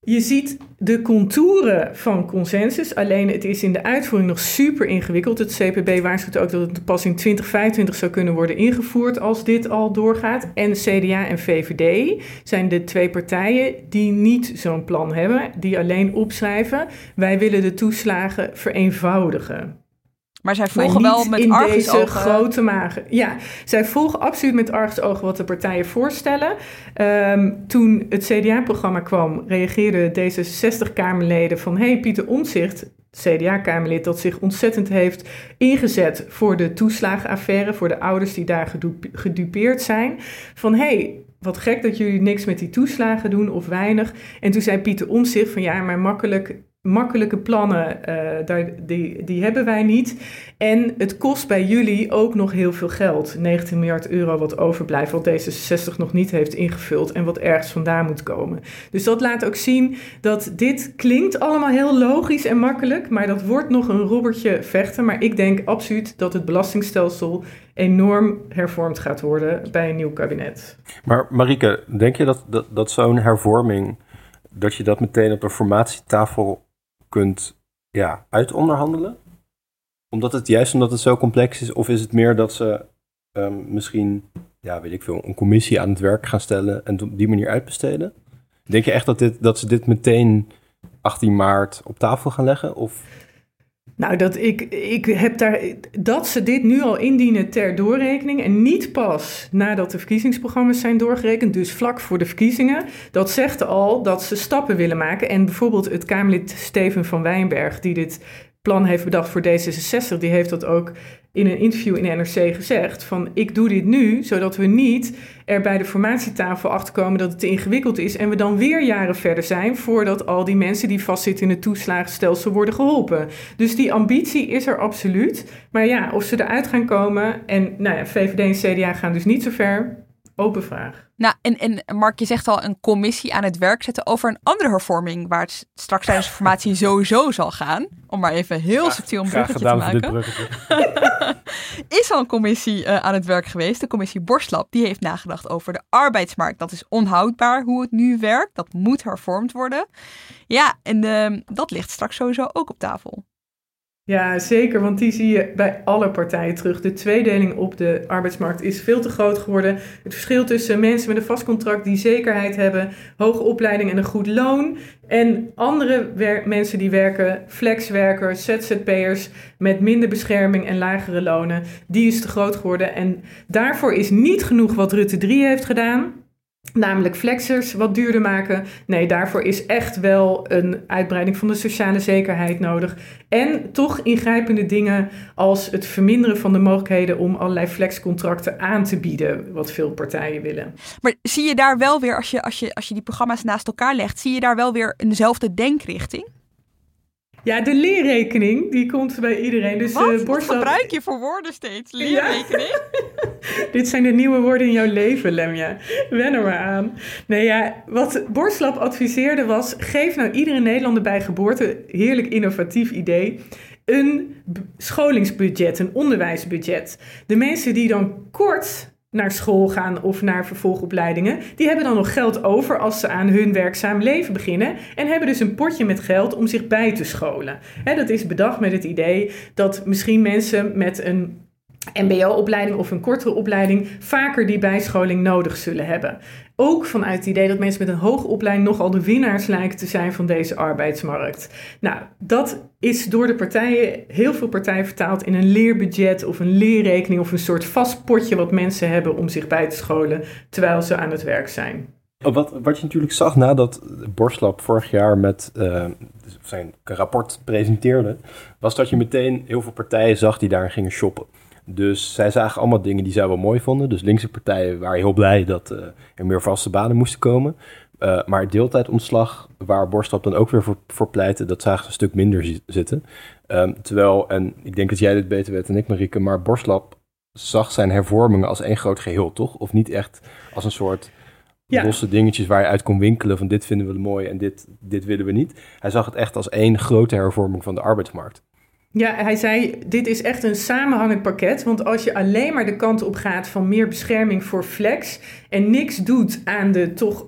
Je ziet de contouren van consensus, alleen het is in de uitvoering nog super ingewikkeld. Het CPB waarschuwt ook dat het pas in 2025 zou kunnen worden ingevoerd als dit al doorgaat. En CDA en VVD zijn de twee partijen die niet zo'n plan hebben, die alleen opschrijven: wij willen de toeslagen vereenvoudigen. Maar zij volgen maar wel met in deze grote magen. Ja, zij volgen absoluut met argusogen wat de partijen voorstellen. Um, toen het CDA-programma kwam, reageerden D66-Kamerleden van... hé, hey, Pieter Omtzigt, CDA-Kamerlid dat zich ontzettend heeft ingezet voor de toeslagenaffaire... voor de ouders die daar gedupeerd zijn. Van, hé, hey, wat gek dat jullie niks met die toeslagen doen of weinig. En toen zei Pieter Omtzigt van ja, maar makkelijk makkelijke plannen, uh, daar, die, die hebben wij niet. En het kost bij jullie ook nog heel veel geld. 19 miljard euro wat overblijft, wat D66 nog niet heeft ingevuld en wat ergens vandaan moet komen. Dus dat laat ook zien dat dit klinkt allemaal heel logisch en makkelijk, maar dat wordt nog een robbertje vechten. Maar ik denk absoluut dat het belastingstelsel enorm hervormd gaat worden bij een nieuw kabinet. Maar Marike, denk je dat, dat, dat zo'n hervorming, dat je dat meteen op de formatietafel kunt ja, uitonderhandelen? Omdat het juist omdat het zo complex is? Of is het meer dat ze ehm, misschien, ja, weet ik veel, een commissie aan het werk gaan stellen en op die manier uitbesteden? Denk je echt dat, dit, dat ze dit meteen 18 maart op tafel gaan leggen? Of... Nou, dat, ik, ik heb daar, dat ze dit nu al indienen ter doorrekening en niet pas nadat de verkiezingsprogramma's zijn doorgerekend, dus vlak voor de verkiezingen, dat zegt al dat ze stappen willen maken. En bijvoorbeeld het Kamerlid Steven van Wijnberg, die dit plan heeft bedacht voor D66, die heeft dat ook in een interview in NRC gezegd van ik doe dit nu zodat we niet er bij de formatietafel achterkomen dat het te ingewikkeld is en we dan weer jaren verder zijn voordat al die mensen die vastzitten in het toeslagenstelsel worden geholpen. Dus die ambitie is er absoluut. Maar ja, of ze eruit gaan komen en nou ja, VVD en CDA gaan dus niet zo ver, Open vraag. Nou, en, en Mark, je zegt al een commissie aan het werk zetten over een andere hervorming, waar het straks tijdens de formatie sowieso zal gaan. Om maar even heel subtiel een bruggetje te maken. is al een commissie uh, aan het werk geweest, de commissie Borstlab. Die heeft nagedacht over de arbeidsmarkt. Dat is onhoudbaar hoe het nu werkt. Dat moet hervormd worden. Ja, en uh, dat ligt straks sowieso ook op tafel. Ja, zeker, want die zie je bij alle partijen terug. De tweedeling op de arbeidsmarkt is veel te groot geworden. Het verschil tussen mensen met een vast contract die zekerheid hebben, hoge opleiding en een goed loon, en andere mensen die werken, flexwerkers, ZZP'ers met minder bescherming en lagere lonen, die is te groot geworden. En daarvoor is niet genoeg wat Rutte 3 heeft gedaan. Namelijk flexers wat duurder maken. Nee, daarvoor is echt wel een uitbreiding van de sociale zekerheid nodig. En toch ingrijpende dingen als het verminderen van de mogelijkheden om allerlei flexcontracten aan te bieden, wat veel partijen willen. Maar zie je daar wel weer, als je, als je, als je die programma's naast elkaar legt, zie je daar wel weer eenzelfde denkrichting? Ja, de leerrekening, die komt bij iedereen. Dus, Wat, uh, Wat gebruik je voor woorden steeds? Leerrekening? Dit zijn de nieuwe woorden in jouw leven, Lemja. Wen er maar aan. Nee, ja, wat Borstlab adviseerde was... geef nou iedere Nederlander bij geboorte, heerlijk innovatief idee... een scholingsbudget, een onderwijsbudget. De mensen die dan kort naar school gaan of naar vervolgopleidingen, die hebben dan nog geld over als ze aan hun werkzaam leven beginnen en hebben dus een potje met geld om zich bij te scholen. dat is bedacht met het idee dat misschien mensen met een MBO-opleiding of een kortere opleiding vaker die bijscholing nodig zullen hebben. Ook vanuit het idee dat mensen met een hoge opleiding nogal de winnaars lijken te zijn van deze arbeidsmarkt. Nou, dat is door de partijen, heel veel partijen vertaald in een leerbudget of een leerrekening of een soort vast potje wat mensen hebben om zich bij te scholen terwijl ze aan het werk zijn. Wat, wat je natuurlijk zag nadat Borstlab vorig jaar met uh, zijn rapport presenteerde, was dat je meteen heel veel partijen zag die daar gingen shoppen. Dus zij zagen allemaal dingen die zij wel mooi vonden. Dus linkse partijen waren heel blij dat uh, er meer vaste banen moesten komen. Uh, maar deeltijdontslag, waar Borstlap dan ook weer voor, voor pleitte, dat zagen ze een stuk minder zitten. Um, terwijl, en ik denk dat jij dit beter weet dan ik, Marieke, maar Borstlap zag zijn hervormingen als één groot geheel, toch? Of niet echt als een soort ja. losse dingetjes waar je uit kon winkelen van dit vinden we mooi en dit, dit willen we niet. Hij zag het echt als één grote hervorming van de arbeidsmarkt. Ja, hij zei: Dit is echt een samenhangend pakket. Want als je alleen maar de kant op gaat van meer bescherming voor flex. en niks doet aan de toch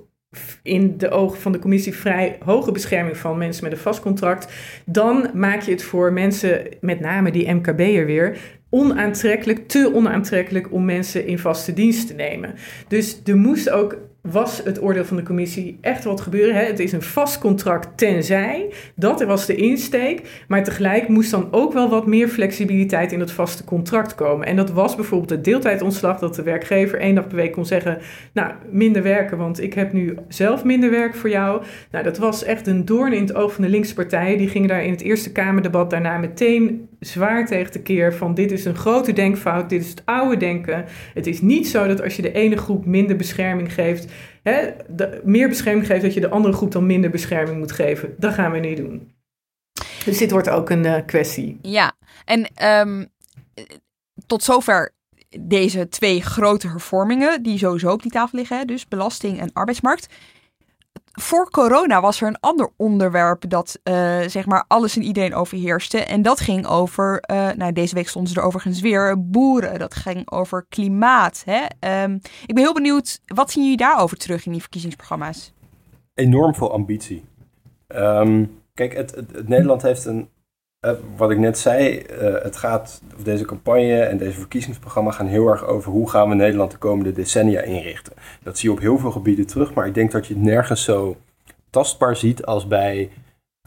in de ogen van de commissie vrij hoge bescherming van mensen met een vast contract. dan maak je het voor mensen, met name die MKB'er weer. onaantrekkelijk, te onaantrekkelijk om mensen in vaste dienst te nemen. Dus er moest ook was het oordeel van de commissie echt wat gebeuren. Hè? Het is een vast contract tenzij. Dat was de insteek. Maar tegelijk moest dan ook wel wat meer flexibiliteit in het vaste contract komen. En dat was bijvoorbeeld het deeltijdontslag. Dat de werkgever één dag per week kon zeggen... nou, minder werken, want ik heb nu zelf minder werk voor jou. Nou, dat was echt een doorn in het oog van de linkse partijen. Die gingen daar in het Eerste Kamerdebat daarna meteen zwaar tegen de keer... van dit is een grote denkfout, dit is het oude denken. Het is niet zo dat als je de ene groep minder bescherming geeft hè, de, meer bescherming geeft, dat je de andere groep dan minder bescherming moet geven. Dat gaan we niet doen. Dus dit wordt ook een uh, kwestie. Ja, en um, tot zover deze twee grote hervormingen die sowieso op die tafel liggen, hè, dus belasting en arbeidsmarkt voor corona was er een ander onderwerp dat uh, zeg maar alles en iedereen overheerste. En dat ging over, uh, nou deze week stonden ze er overigens weer, boeren. Dat ging over klimaat. Hè? Um, ik ben heel benieuwd, wat zien jullie daarover terug in die verkiezingsprogramma's? Enorm veel ambitie. Um, kijk, het, het, Nederland heeft een wat ik net zei, uh, het gaat, deze campagne en deze verkiezingsprogramma gaan heel erg over hoe gaan we Nederland de komende decennia inrichten. Dat zie je op heel veel gebieden terug, maar ik denk dat je het nergens zo tastbaar ziet als bij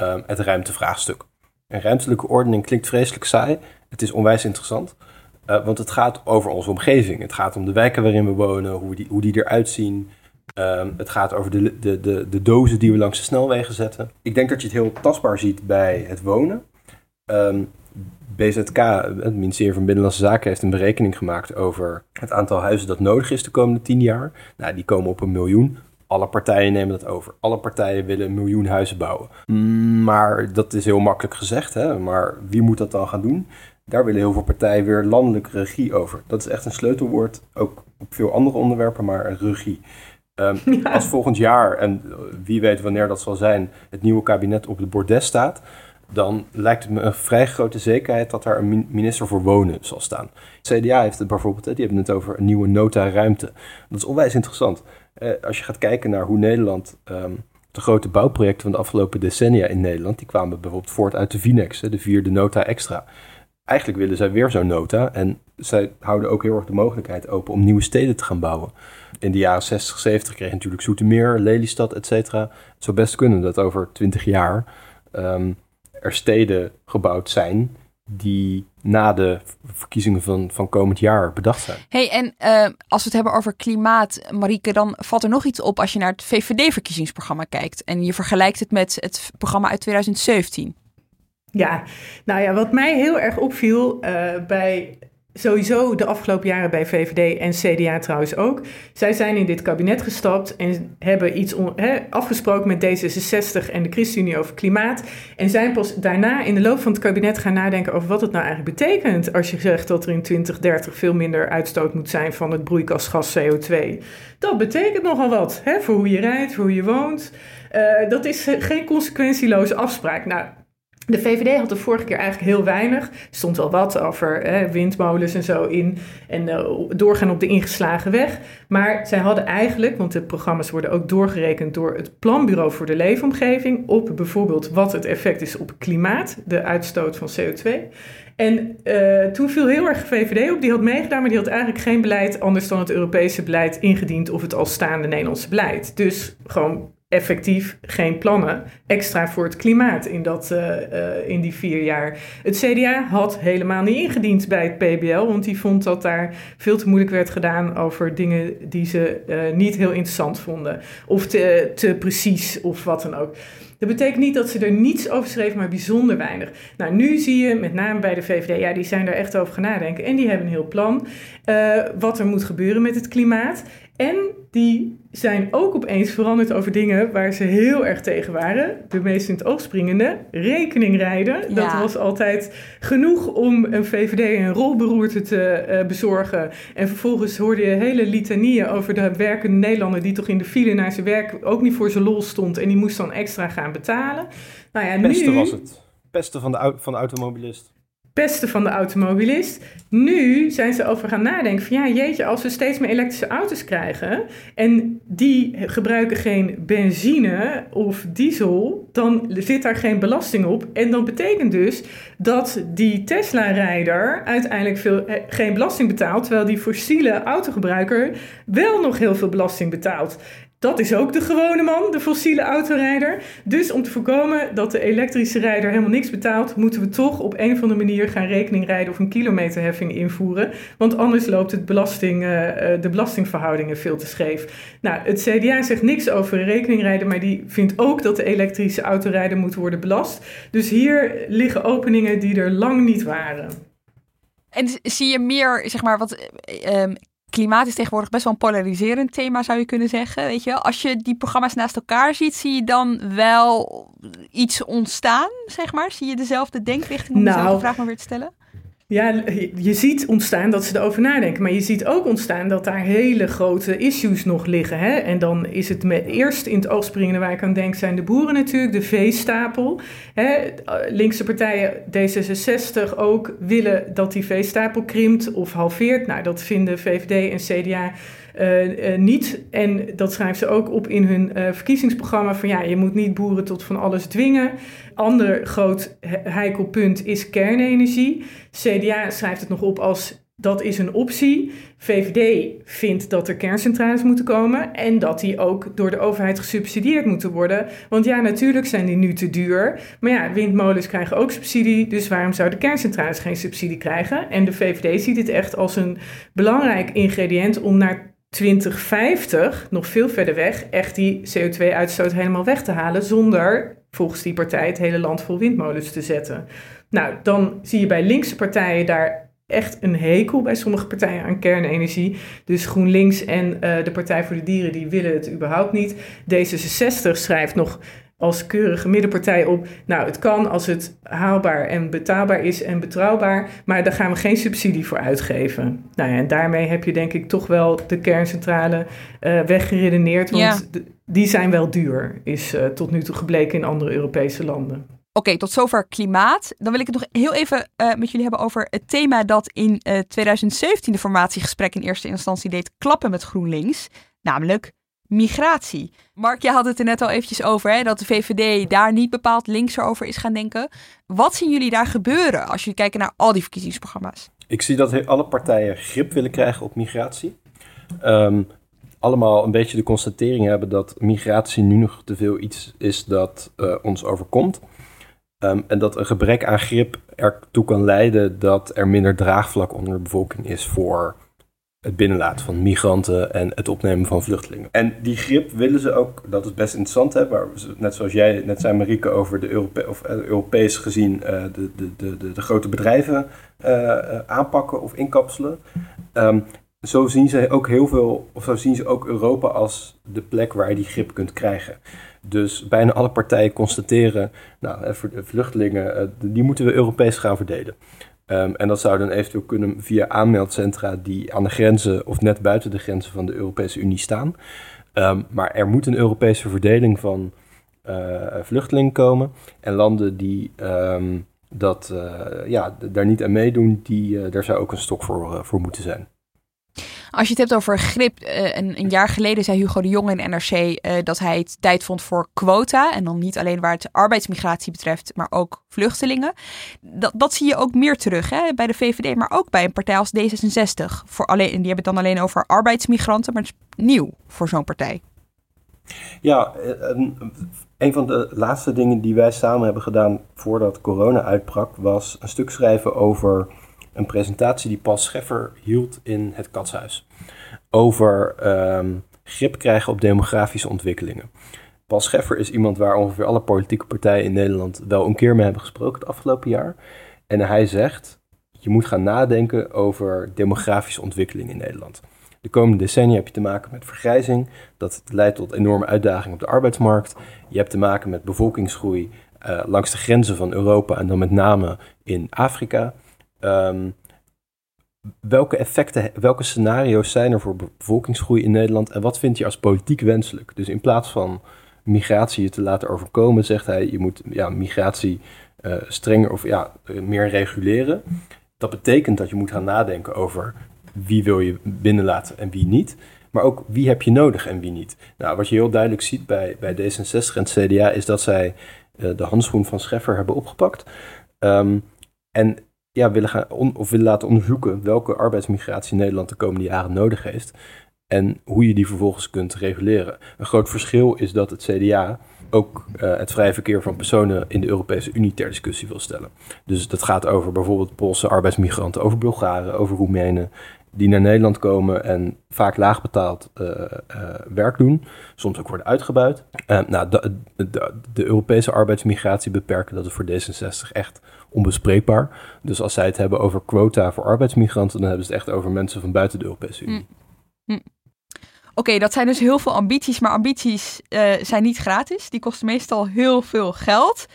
um, het ruimtevraagstuk. Een ruimtelijke ordening klinkt vreselijk saai, het is onwijs interessant. Uh, want het gaat over onze omgeving. Het gaat om de wijken waarin we wonen, hoe die, hoe die eruit zien. Um, het gaat over de, de, de, de dozen die we langs de snelwegen zetten. Ik denk dat je het heel tastbaar ziet bij het wonen. Um, BZK, het ministerie van Binnenlandse Zaken, heeft een berekening gemaakt over het aantal huizen dat nodig is de komende tien jaar. Nou, die komen op een miljoen. Alle partijen nemen dat over. Alle partijen willen een miljoen huizen bouwen. Maar dat is heel makkelijk gezegd, hè? maar wie moet dat dan gaan doen? Daar willen heel veel partijen weer landelijke regie over. Dat is echt een sleutelwoord, ook op veel andere onderwerpen, maar regie. Um, ja. Als volgend jaar, en wie weet wanneer dat zal zijn, het nieuwe kabinet op het bordes staat, dan lijkt het me een vrij grote zekerheid dat daar een minister voor wonen zal staan. CDA heeft het bijvoorbeeld, die hebben het over een nieuwe nota ruimte. Dat is onwijs interessant. Eh, als je gaat kijken naar hoe Nederland, um, de grote bouwprojecten van de afgelopen decennia in Nederland, die kwamen bijvoorbeeld voort uit de Vinex, de vierde nota extra. Eigenlijk willen zij weer zo'n nota en zij houden ook heel erg de mogelijkheid open om nieuwe steden te gaan bouwen. In de jaren 60, 70 kreeg je natuurlijk Zoetermeer, Lelystad, et cetera. Het zou best kunnen dat over 20 jaar um, er steden gebouwd zijn die na de verkiezingen van, van komend jaar bedacht zijn. hey, en uh, als we het hebben over klimaat, Marieke, dan valt er nog iets op als je naar het VVD-verkiezingsprogramma kijkt en je vergelijkt het met het programma uit 2017. Ja, nou ja, wat mij heel erg opviel uh, bij sowieso de afgelopen jaren bij VVD en CDA trouwens ook. Zij zijn in dit kabinet gestapt en hebben iets afgesproken met D66 en de ChristenUnie over klimaat. En zijn pas daarna in de loop van het kabinet gaan nadenken over wat het nou eigenlijk betekent als je zegt dat er in 2030 veel minder uitstoot moet zijn van het broeikasgas CO2. Dat betekent nogal wat hè, voor hoe je rijdt, voor hoe je woont. Uh, dat is geen consequentieloze afspraak. Nou, de VVD had er vorige keer eigenlijk heel weinig. Er stond wel wat over hè, windmolens en zo in. En uh, doorgaan op de ingeslagen weg. Maar zij hadden eigenlijk, want de programma's worden ook doorgerekend door het Planbureau voor de Leefomgeving. op bijvoorbeeld wat het effect is op klimaat, de uitstoot van CO2. En uh, toen viel heel erg VVD op. Die had meegedaan, maar die had eigenlijk geen beleid anders dan het Europese beleid ingediend. of het al staande Nederlandse beleid. Dus gewoon effectief geen plannen extra voor het klimaat in, dat, uh, uh, in die vier jaar. Het CDA had helemaal niet ingediend bij het PBL, want die vond dat daar veel te moeilijk werd gedaan over dingen die ze uh, niet heel interessant vonden. Of te, te precies of wat dan ook. Dat betekent niet dat ze er niets over schreef, maar bijzonder weinig. Nou, nu zie je met name bij de VVD, ja, die zijn er echt over gaan nadenken. En die hebben een heel plan wat er moet gebeuren met het klimaat. En die zijn ook opeens veranderd over dingen waar ze heel erg tegen waren. De meest in het oog springende, rekeningrijden. Ja. Dat was altijd genoeg om een VVD een rolberoerte te uh, bezorgen. En vervolgens hoorde je hele litanieën over de werkende Nederlander... die toch in de file naar zijn werk ook niet voor zijn lol stond... en die moest dan extra gaan betalen. Nou ja, Pesten nu... was het. Pesten van de, van de automobilist pesten van de automobilist. Nu zijn ze over gaan nadenken van ja, jeetje, als we steeds meer elektrische auto's krijgen en die gebruiken geen benzine of diesel, dan zit daar geen belasting op. En dat betekent dus dat die Tesla-rijder uiteindelijk veel, geen belasting betaalt, terwijl die fossiele autogebruiker wel nog heel veel belasting betaalt. Dat is ook de gewone man, de fossiele autorijder. Dus om te voorkomen dat de elektrische rijder helemaal niks betaalt, moeten we toch op een of andere manier gaan rekening rijden of een kilometerheffing invoeren. Want anders loopt het belasting, uh, de belastingverhoudingen veel te scheef. Nou, het CDA zegt niks over rekeningrijden, maar die vindt ook dat de elektrische autorijder moet worden belast. Dus hier liggen openingen die er lang niet waren. En zie je meer, zeg maar, wat um, klimaat is tegenwoordig best wel een polariserend thema, zou je kunnen zeggen. Weet je, als je die programma's naast elkaar ziet, zie je dan wel iets ontstaan, zeg maar? Zie je dezelfde denkrichting om nou, dezelfde vraag maar weer te stellen? Ja, je ziet ontstaan dat ze erover nadenken. Maar je ziet ook ontstaan dat daar hele grote issues nog liggen. Hè? En dan is het met eerst in het oog springende waar ik aan denk, zijn de boeren natuurlijk, de veestapel. Hè? Linkse partijen, D66 ook, willen dat die veestapel krimpt of halveert. Nou, dat vinden VVD en CDA uh, niet, en dat schrijven ze ook op in hun uh, verkiezingsprogramma, van ja, je moet niet boeren tot van alles dwingen. Ander groot heikel punt is kernenergie. CDA schrijft het nog op als dat is een optie. VVD vindt dat er kerncentrales moeten komen en dat die ook door de overheid gesubsidieerd moeten worden. Want ja, natuurlijk zijn die nu te duur. Maar ja, windmolens krijgen ook subsidie, dus waarom zouden kerncentrales geen subsidie krijgen? En de VVD ziet dit echt als een belangrijk ingrediënt om naar 2050, nog veel verder weg, echt die CO2-uitstoot helemaal weg te halen zonder volgens die partij het hele land vol windmolens te zetten. Nou, dan zie je bij linkse partijen daar echt een hekel bij sommige partijen aan kernenergie. Dus GroenLinks en uh, de Partij voor de Dieren die willen het überhaupt niet. D66 schrijft nog als keurige middenpartij op. Nou, het kan als het haalbaar en betaalbaar is en betrouwbaar, maar daar gaan we geen subsidie voor uitgeven. Nou ja, en daarmee heb je denk ik toch wel de kerncentrale uh, weggeredeneerd, want ja. die zijn wel duur, is uh, tot nu toe gebleken in andere Europese landen. Oké, tot zover klimaat. Dan wil ik het nog heel even uh, met jullie hebben over het thema dat in uh, 2017 de formatiegesprek in eerste instantie deed klappen met GroenLinks, namelijk migratie. Mark, jij had het er net al eventjes over, hè, dat de VVD daar niet bepaald linkser over is gaan denken. Wat zien jullie daar gebeuren als jullie kijken naar al die verkiezingsprogramma's? Ik zie dat alle partijen grip willen krijgen op migratie. Um, allemaal een beetje de constatering hebben dat migratie nu nog te veel iets is dat uh, ons overkomt. Um, en dat een gebrek aan grip ertoe kan leiden dat er minder draagvlak onder de bevolking is voor het binnenlaten van migranten en het opnemen van vluchtelingen. En die grip willen ze ook, dat is best interessant, hè, waar net zoals jij net zei, Marieke, over de Europe of, uh, Europees gezien uh, de, de, de, de, grote bedrijven uh, aanpakken of inkapselen. Um, zo zien ze ook heel veel, of zo zien ze ook Europa als de plek waar je die grip kunt krijgen. Dus bijna alle partijen constateren, nou, vluchtelingen, die moeten we Europees gaan verdelen. Um, en dat zou dan eventueel kunnen via aanmeldcentra die aan de grenzen of net buiten de grenzen van de Europese Unie staan. Um, maar er moet een Europese verdeling van uh, vluchtelingen komen. En landen die um, dat, uh, ja, daar niet aan meedoen, die, uh, daar zou ook een stok voor, voor moeten zijn. Als je het hebt over grip, uh, een, jaar geleden zei Hugo de Jong in NRC uh, dat hij het tijd vond voor quota. En dan niet alleen waar het arbeidsmigratie betreft, maar ook vluchtelingen. Dat, dat zie je ook meer terug hè, bij de VVD, maar ook bij een partij als D66. Voor alleen, die hebben het dan alleen over arbeidsmigranten, maar het is nieuw voor zo'n partij. Ja, een, een van de laatste dingen die wij samen hebben gedaan voordat corona uitbrak, was een stuk schrijven over een presentatie die Paul Scheffer hield in het Katshuis. Over um, grip krijgen op demografische ontwikkelingen. Paul Scheffer is iemand waar ongeveer alle politieke partijen in Nederland wel een keer mee hebben gesproken het afgelopen jaar. En hij zegt, je moet gaan nadenken over demografische ontwikkelingen in Nederland. De komende decennia heb je te maken met vergrijzing. Dat leidt tot enorme uitdagingen op de arbeidsmarkt. Je hebt te maken met bevolkingsgroei uh, langs de grenzen van Europa en dan met name in Afrika. Um, welke effecten, welke scenario's zijn er voor bevolkingsgroei in Nederland en wat vind je als politiek wenselijk? Dus in plaats van migratie je te laten overkomen, zegt hij, je moet ja, migratie uh, strenger of ja, meer reguleren. Dat betekent dat je moet gaan nadenken over wie wil je binnenlaten en wie niet. Maar ook wie heb je nodig en wie niet. Nou, wat je heel duidelijk ziet bij, bij D66 en het CDA is dat zij uh, de handschoen van Scheffer hebben opgepakt. Um, en ja, willen, gaan of willen laten onderzoeken welke arbeidsmigratie Nederland de komende jaren nodig heeft. En hoe je die vervolgens kunt reguleren. Een groot verschil is dat het CDA ook uh, het vrije verkeer van personen in de Europese Unie ter discussie wil stellen. Dus dat gaat over bijvoorbeeld Poolse arbeidsmigranten, over Bulgaren, over Roemenen, die naar Nederland komen en vaak laag betaald uh, uh, werk doen, soms ook worden uitgebuit. nou, de, de, de, Europese arbeidsmigratie beperken, dat is voor D66 echt onbespreekbaar. Dus als zij het hebben over quota voor arbeidsmigranten, dan hebben ze het echt over mensen van buiten de Europese Unie. Hm. Hm. Oké, dat zijn dus heel veel ambities, maar ambities uh, zijn niet gratis. Die kosten meestal heel veel geld.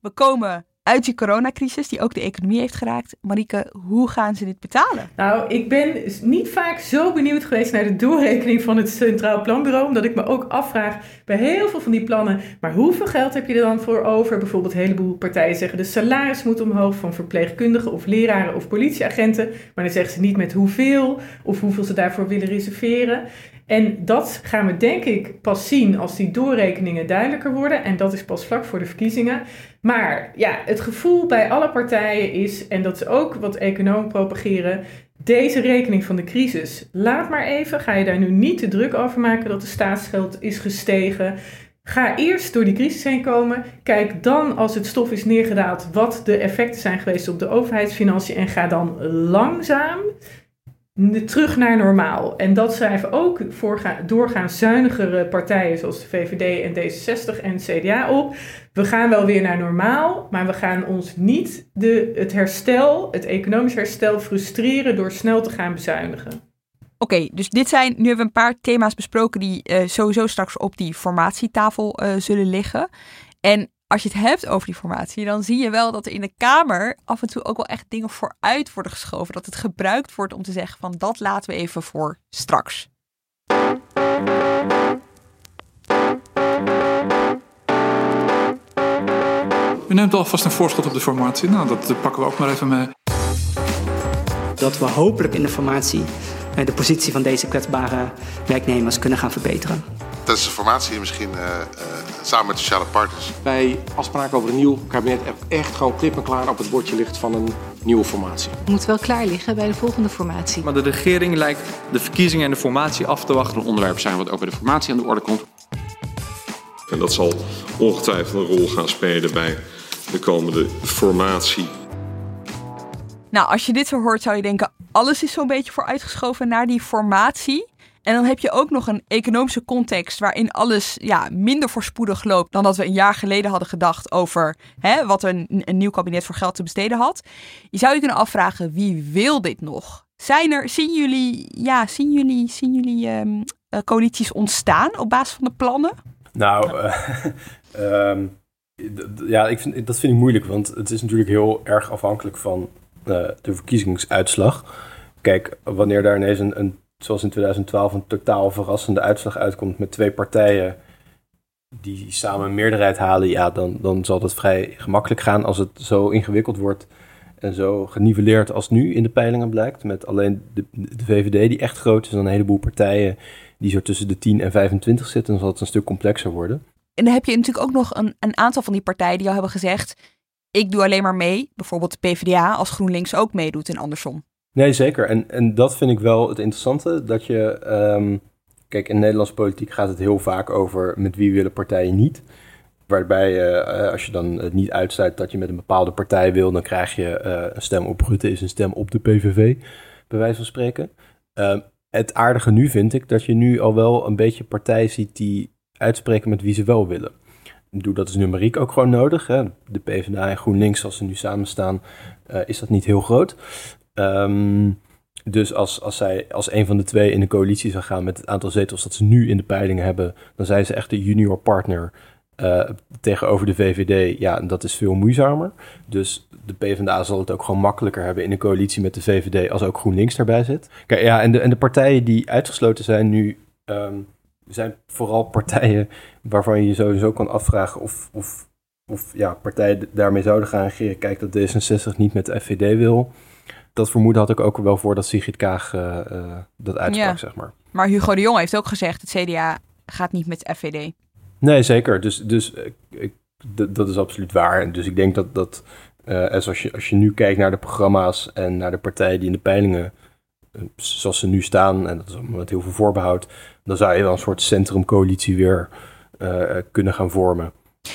We komen uit die coronacrisis, die ook de economie heeft geraakt. Marieke, hoe gaan ze dit betalen? Nou, ik ben niet vaak zo benieuwd geweest naar de doorrekening van het Centraal Planbureau, omdat ik me ook afvraag bij heel veel van die plannen, maar hoeveel geld heb je er dan voor over? Bijvoorbeeld een heleboel partijen zeggen de salaris moet omhoog van verpleegkundigen of leraren of politieagenten, maar dan zeggen ze niet met hoeveel of hoeveel ze daarvoor willen reserveren. En dat gaan we denk ik pas zien als die doorrekeningen duidelijker worden. En dat is pas vlak voor de verkiezingen. Maar ja, het gevoel bij alle partijen is, en dat is ook wat economen propageren, deze rekening van de crisis, laat maar even. Ga je daar nu niet te druk over maken dat de staatsschuld is gestegen. Ga eerst door die crisis heen komen. Kijk dan, als het stof is neergedaald, wat de effecten zijn geweest op de overheidsfinanciën. En ga dan langzaam terug naar normaal. En dat schrijven ook doorgaans zuinigere partijen zoals de VVD en D66 en CDA op. We gaan wel weer naar normaal, maar we gaan ons niet de, het herstel, het economisch herstel, frustreren door snel te gaan bezuinigen. Oké, dus dit zijn, nu hebben we een paar thema's besproken die uh, sowieso straks op die formatietafel uh, zullen liggen. En als je het hebt over die formatie, dan zie je wel dat er in de Kamer af en toe ook wel echt dingen vooruit worden geschoven. Dat het gebruikt wordt om te zeggen van dat laten we even voor straks. U neemt alvast een voorschot op de formatie. Nou, dat pakken we ook maar even mee. Dat we hopelijk in de formatie eh, de positie van deze kwetsbare werknemers kunnen gaan verbeteren. Tijdens de formatie misschien uh, uh, samen met sociale partners. Bij afspraken over een nieuw kabinet echt gewoon klip en klaar op het bordje ligt van een nieuwe formatie. Het moet wel klaar liggen bij de volgende formatie. Maar de regering lijkt de verkiezingen en de formatie af te wachten. Een onderwerp zijn wat ook bij de formatie aan de orde komt. En dat zal ongetwijfeld een rol gaan spelen bij de komende formatie. Nou, als je dit zo hoort, zou je denken: alles is zo'n beetje vooruitgeschoven naar die formatie. En dan heb je ook nog een economische context waarin alles ja, minder voorspoedig loopt dan dat we een jaar geleden hadden gedacht over hè, wat een, nieuw kabinet voor geld te besteden had. Je zou je kunnen afvragen, wie wil dit nog? Zijn er, zien jullie, ja, zien jullie, zien jullie um, coalities ontstaan op basis van de plannen? Nou, uh, um, ja, ik vind, dat vind ik moeilijk, want het is natuurlijk heel erg afhankelijk van uh, de verkiezingsuitslag. Kijk, wanneer daar ineens een, een zoals in 2012 een totaal verrassende uitslag uitkomt met twee partijen die samen een meerderheid halen, ja, dan, dan zal dat vrij gemakkelijk gaan als het zo ingewikkeld wordt en zo geniveleerd als nu in de peilingen blijkt. Met alleen de, VVD die echt groot is en een heleboel partijen die zo tussen de 10 en 25 zitten, dan zal het een stuk complexer worden. En dan heb je natuurlijk ook nog een, een aantal van die partijen die al hebben gezegd, ik doe alleen maar mee, bijvoorbeeld de PvdA, als GroenLinks ook meedoet en andersom. Nee, zeker. En, en dat vind ik wel het interessante. Dat je, um, kijk, in Nederlandse politiek gaat het heel vaak over met wie willen partijen niet. Waarbij uh, als je dan niet uitsluit dat je met een bepaalde partij wil, dan krijg je uh, een stem op Rutte is een stem op de PVV, bij wijze van spreken. Uh, het aardige nu vind ik dat je nu al wel een beetje partijen ziet die uitspreken met wie ze wel willen. Doe dat is numeriek ook gewoon nodig. Hè. De PvdA en GroenLinks, als ze nu samen staan, is dat niet heel groot. Um, dus als, als zij als een van de twee in de coalitie zou gaan met het aantal zetels dat ze nu in de peilingen hebben, dan zijn ze echt de junior partner uh, tegenover de VVD. Ja, dat is veel moeizamer. Dus de PvdA zal het ook gewoon makkelijker hebben in een coalitie met de VVD als ook GroenLinks daarbij zit. Kijk, ja, en de, en de partijen die uitgesloten zijn nu, um, zijn vooral partijen waarvan je sowieso kan afvragen of, of, of ja, partijen daarmee zouden gaan regeren. Kijk, dat D66 niet met de FVD wil dat vermoeden had ik ook wel voor dat Sigrid Kaag uh, uh, dat uitsprak, ja. zeg maar. Maar Hugo de Jong heeft ook gezegd, het CDA gaat niet met FVD. Nee, zeker. Dus, dus ik, dat is absoluut waar. Dus ik denk dat, dat uh, als, je, als je nu kijkt naar de programma's en naar de partijen die in de peilingen, zoals ze nu staan, en dat is met heel veel voorbehoud, dan zou je wel een soort centrumcoalitie weer kunnen gaan vormen.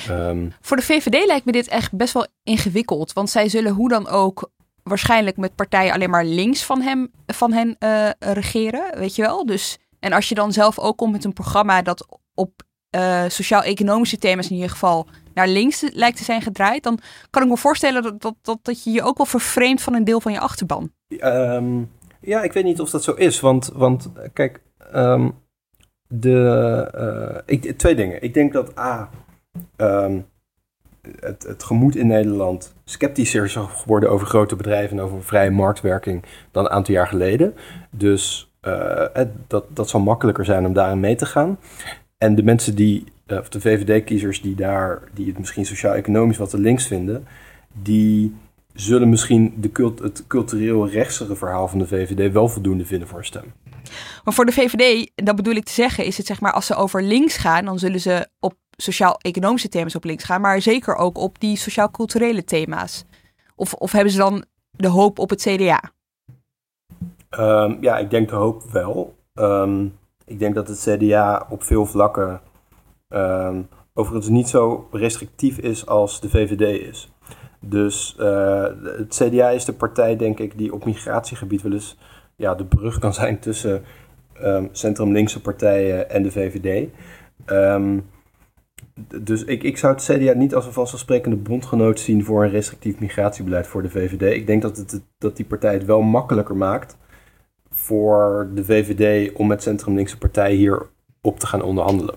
Um, Voor de VVD lijkt me dit echt best wel ingewikkeld. Want zij zullen hoe dan ook waarschijnlijk met partijen alleen maar links van, hem, van hen uh, regeren, weet je wel. Dus, en als je dan zelf ook komt met een programma dat op uh, sociaal-economische thema's in ieder geval naar links lijkt te zijn gedraaid, dan kan ik me voorstellen dat, dat, dat, dat je je ook wel vervreemdt van een deel van je achterban. Um, ja, ik weet niet of dat zo is, want, want kijk, um, de, ik, twee dingen. Ik denk dat A, um, het, gemoed in Nederland sceptischer is geworden over grote bedrijven en over vrije marktwerking dan een aantal jaar geleden. Dus uh, dat, dat zal makkelijker zijn om daarin mee te gaan. En de mensen die, uh, of de VVD-kiezers die daar, die het misschien sociaal-economisch wat te links vinden, die zullen misschien de cult, het cultureel rechtsere verhaal van de VVD wel voldoende vinden voor een stem. Maar voor de VVD, dat bedoel ik te zeggen, is het zeg maar als ze over links gaan, dan zullen ze op sociaal-economische thema's op links gaan, maar zeker ook op die sociaal-culturele thema's. Of, of hebben ze dan de hoop op het CDA? Um, ja, ik denk de hoop wel. Um, ik denk dat het CDA op veel vlakken um, overigens niet zo restrictief is als de VVD is. Dus uh, het CDA is de partij, denk ik, die op migratiegebied wel eens ja, de brug kan zijn tussen um, centrum-linkse partijen en de VVD. Dus ik, ik zou het CDA niet als een vanzelfsprekende bondgenoot zien voor een restrictief migratiebeleid voor de VVD. Ik denk dat, het, dat die partij het wel makkelijker maakt voor de VVD om met centrum-linkse partijen hier op te gaan onderhandelen.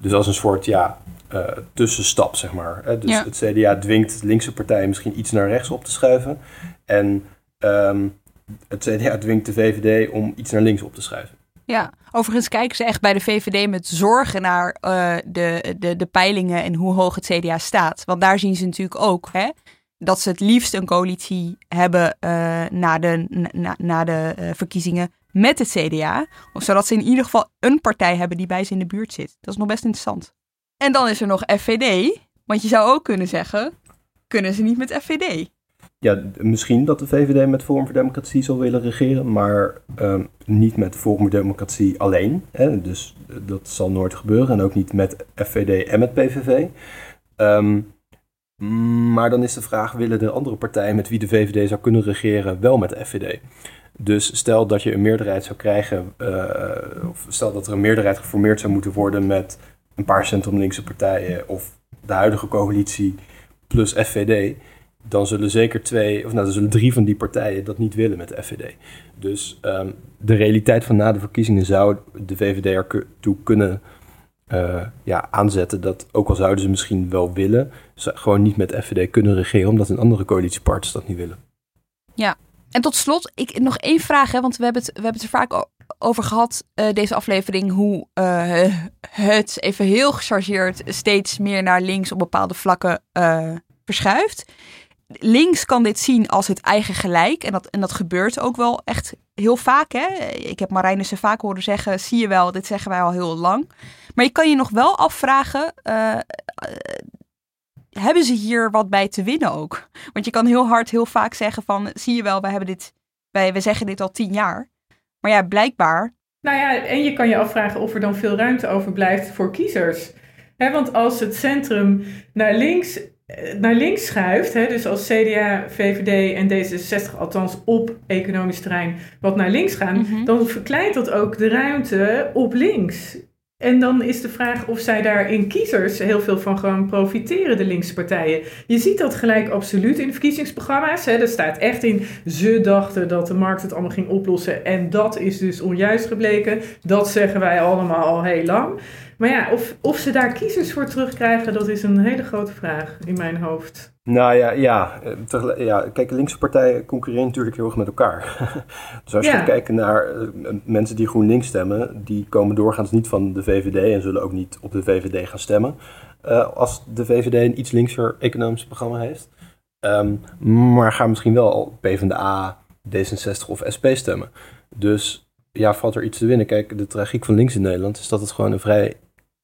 Dus als een soort ja, uh, tussenstap, zeg maar. Hè? Dus ja. het CDA dwingt linkse partijen misschien iets naar rechts op te schuiven. En um, het CDA dwingt de VVD om iets naar links op te schuiven. Ja, overigens kijken ze echt bij de VVD met zorgen naar uh, de, de, de peilingen en hoe hoog het CDA staat. Want daar zien ze natuurlijk ook hè, dat ze het liefst een coalitie hebben uh, na de, na, na de uh, verkiezingen met het CDA. Zodat ze in ieder geval een partij hebben die bij ze in de buurt zit. Dat is nog best interessant. En dan is er nog FVD. Want je zou ook kunnen zeggen, kunnen ze niet met FVD? Ja, misschien dat de VVD met Forum voor Democratie zal willen regeren, maar um, niet met Forum voor Democratie alleen. Hè? Dus dat zal nooit gebeuren en ook niet met FVD en met PVV. Um, maar dan is de vraag, willen de andere partijen met wie de VVD zou kunnen regeren wel met de FVD? Dus stel dat je een meerderheid zou krijgen, uh, of stel dat er een meerderheid geformeerd zou moeten worden met een paar centrumlinkse partijen of de huidige coalitie plus FVD, dan zullen zeker twee, of nou, dan zullen drie van die partijen dat niet willen met de FVD. Dus um, de realiteit van na de verkiezingen zou de VVD er toe kunnen uh, ja, aanzetten dat, ook al zouden ze misschien wel willen, ze gewoon niet met FVD kunnen regeren, omdat een andere coalitiepartners dat niet willen. Ja, en tot slot, ik, nog één vraag, hè, want we hebben het, we hebben het er vaak over gehad, uh, deze aflevering, hoe uh, het even heel gechargeerd steeds meer naar links op bepaalde vlakken verschuift. Links kan dit zien als het eigen gelijk. En dat, en dat gebeurt ook wel echt heel vaak. Hè? Ik heb Marijnissen vaak horen zeggen: zie je wel, dit zeggen wij al heel lang. Maar je kan je nog wel afvragen: uh, uh, hebben ze hier wat bij te winnen ook? Want je kan heel hard, heel vaak zeggen: van zie je wel, we hebben dit, wij, we zeggen dit al tien jaar. Maar ja, blijkbaar. Nou ja, en je kan je afvragen of er dan veel ruimte overblijft voor kiezers. Want als het centrum naar links naar links schuift, hè, dus als CDA, VVD en D66 althans op economisch terrein wat naar links gaan, mm -hmm. dan verkleint dat ook de ruimte op links. En dan is de vraag of zij daar in kiezers heel veel van gaan profiteren, de linkse partijen. Je ziet dat gelijk absoluut in de verkiezingsprogramma's. Hè. Er staat echt in, ze dachten dat de markt het allemaal ging oplossen. En dat is dus onjuist gebleken. Dat zeggen wij allemaal al heel lang. Maar ja, of, of ze daar kiezers voor terugkrijgen, dat is een hele grote vraag in mijn hoofd. Nou ja, ja, ja kijk, linkse partijen concurreren natuurlijk heel erg met elkaar. dus als je ja. kijken naar uh, mensen die GroenLinks stemmen, die komen doorgaans niet van de VVD en zullen ook niet op de VVD gaan stemmen. Uh, als de VVD een iets linkser economisch programma heeft. Um, maar gaan misschien wel PvdA, D66 of SP stemmen. Dus ja, valt er iets te winnen. Kijk, de tragiek van links in Nederland is dat het gewoon een vrij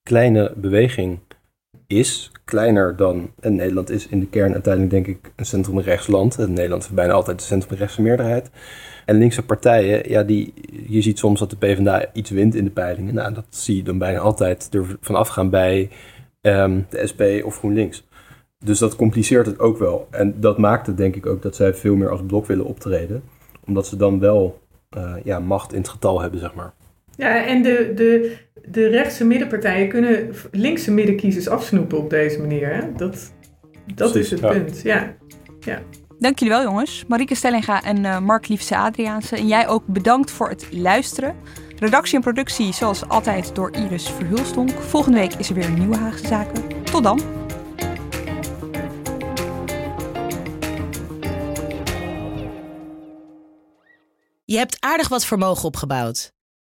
kleine beweging is. Kleiner dan. En Nederland is in de kern uiteindelijk, denk ik, een centrumrechtsland. En Nederland heeft bijna altijd een centrumrechtse meerderheid. En linkse partijen, ja, die, je ziet soms dat de PvdA iets wint in de peilingen. Nou, dat zie je dan bijna altijd er vanaf gaan bij um, de SP of GroenLinks. Dus dat compliceert het ook wel. En dat maakt het denk ik ook dat zij veel meer als blok willen optreden. Omdat ze dan wel uh, ja, macht in het getal hebben, zeg maar. Ja, en de, de, de rechtse middenpartijen kunnen linkse middenkiezers afsnoepen op deze manier. Hè? Dat, dat is het punt. Ja. Ja. Dank jullie wel, jongens. Marieke Stellinga en eh, Mark Liefse Adriaanse. En jij ook bedankt voor het luisteren. Redactie en productie, zoals altijd, door Iris Verhulstonk. Volgende week is er weer een nieuwe Haagse Zaken. Tot dan. Je hebt aardig wat vermogen opgebouwd.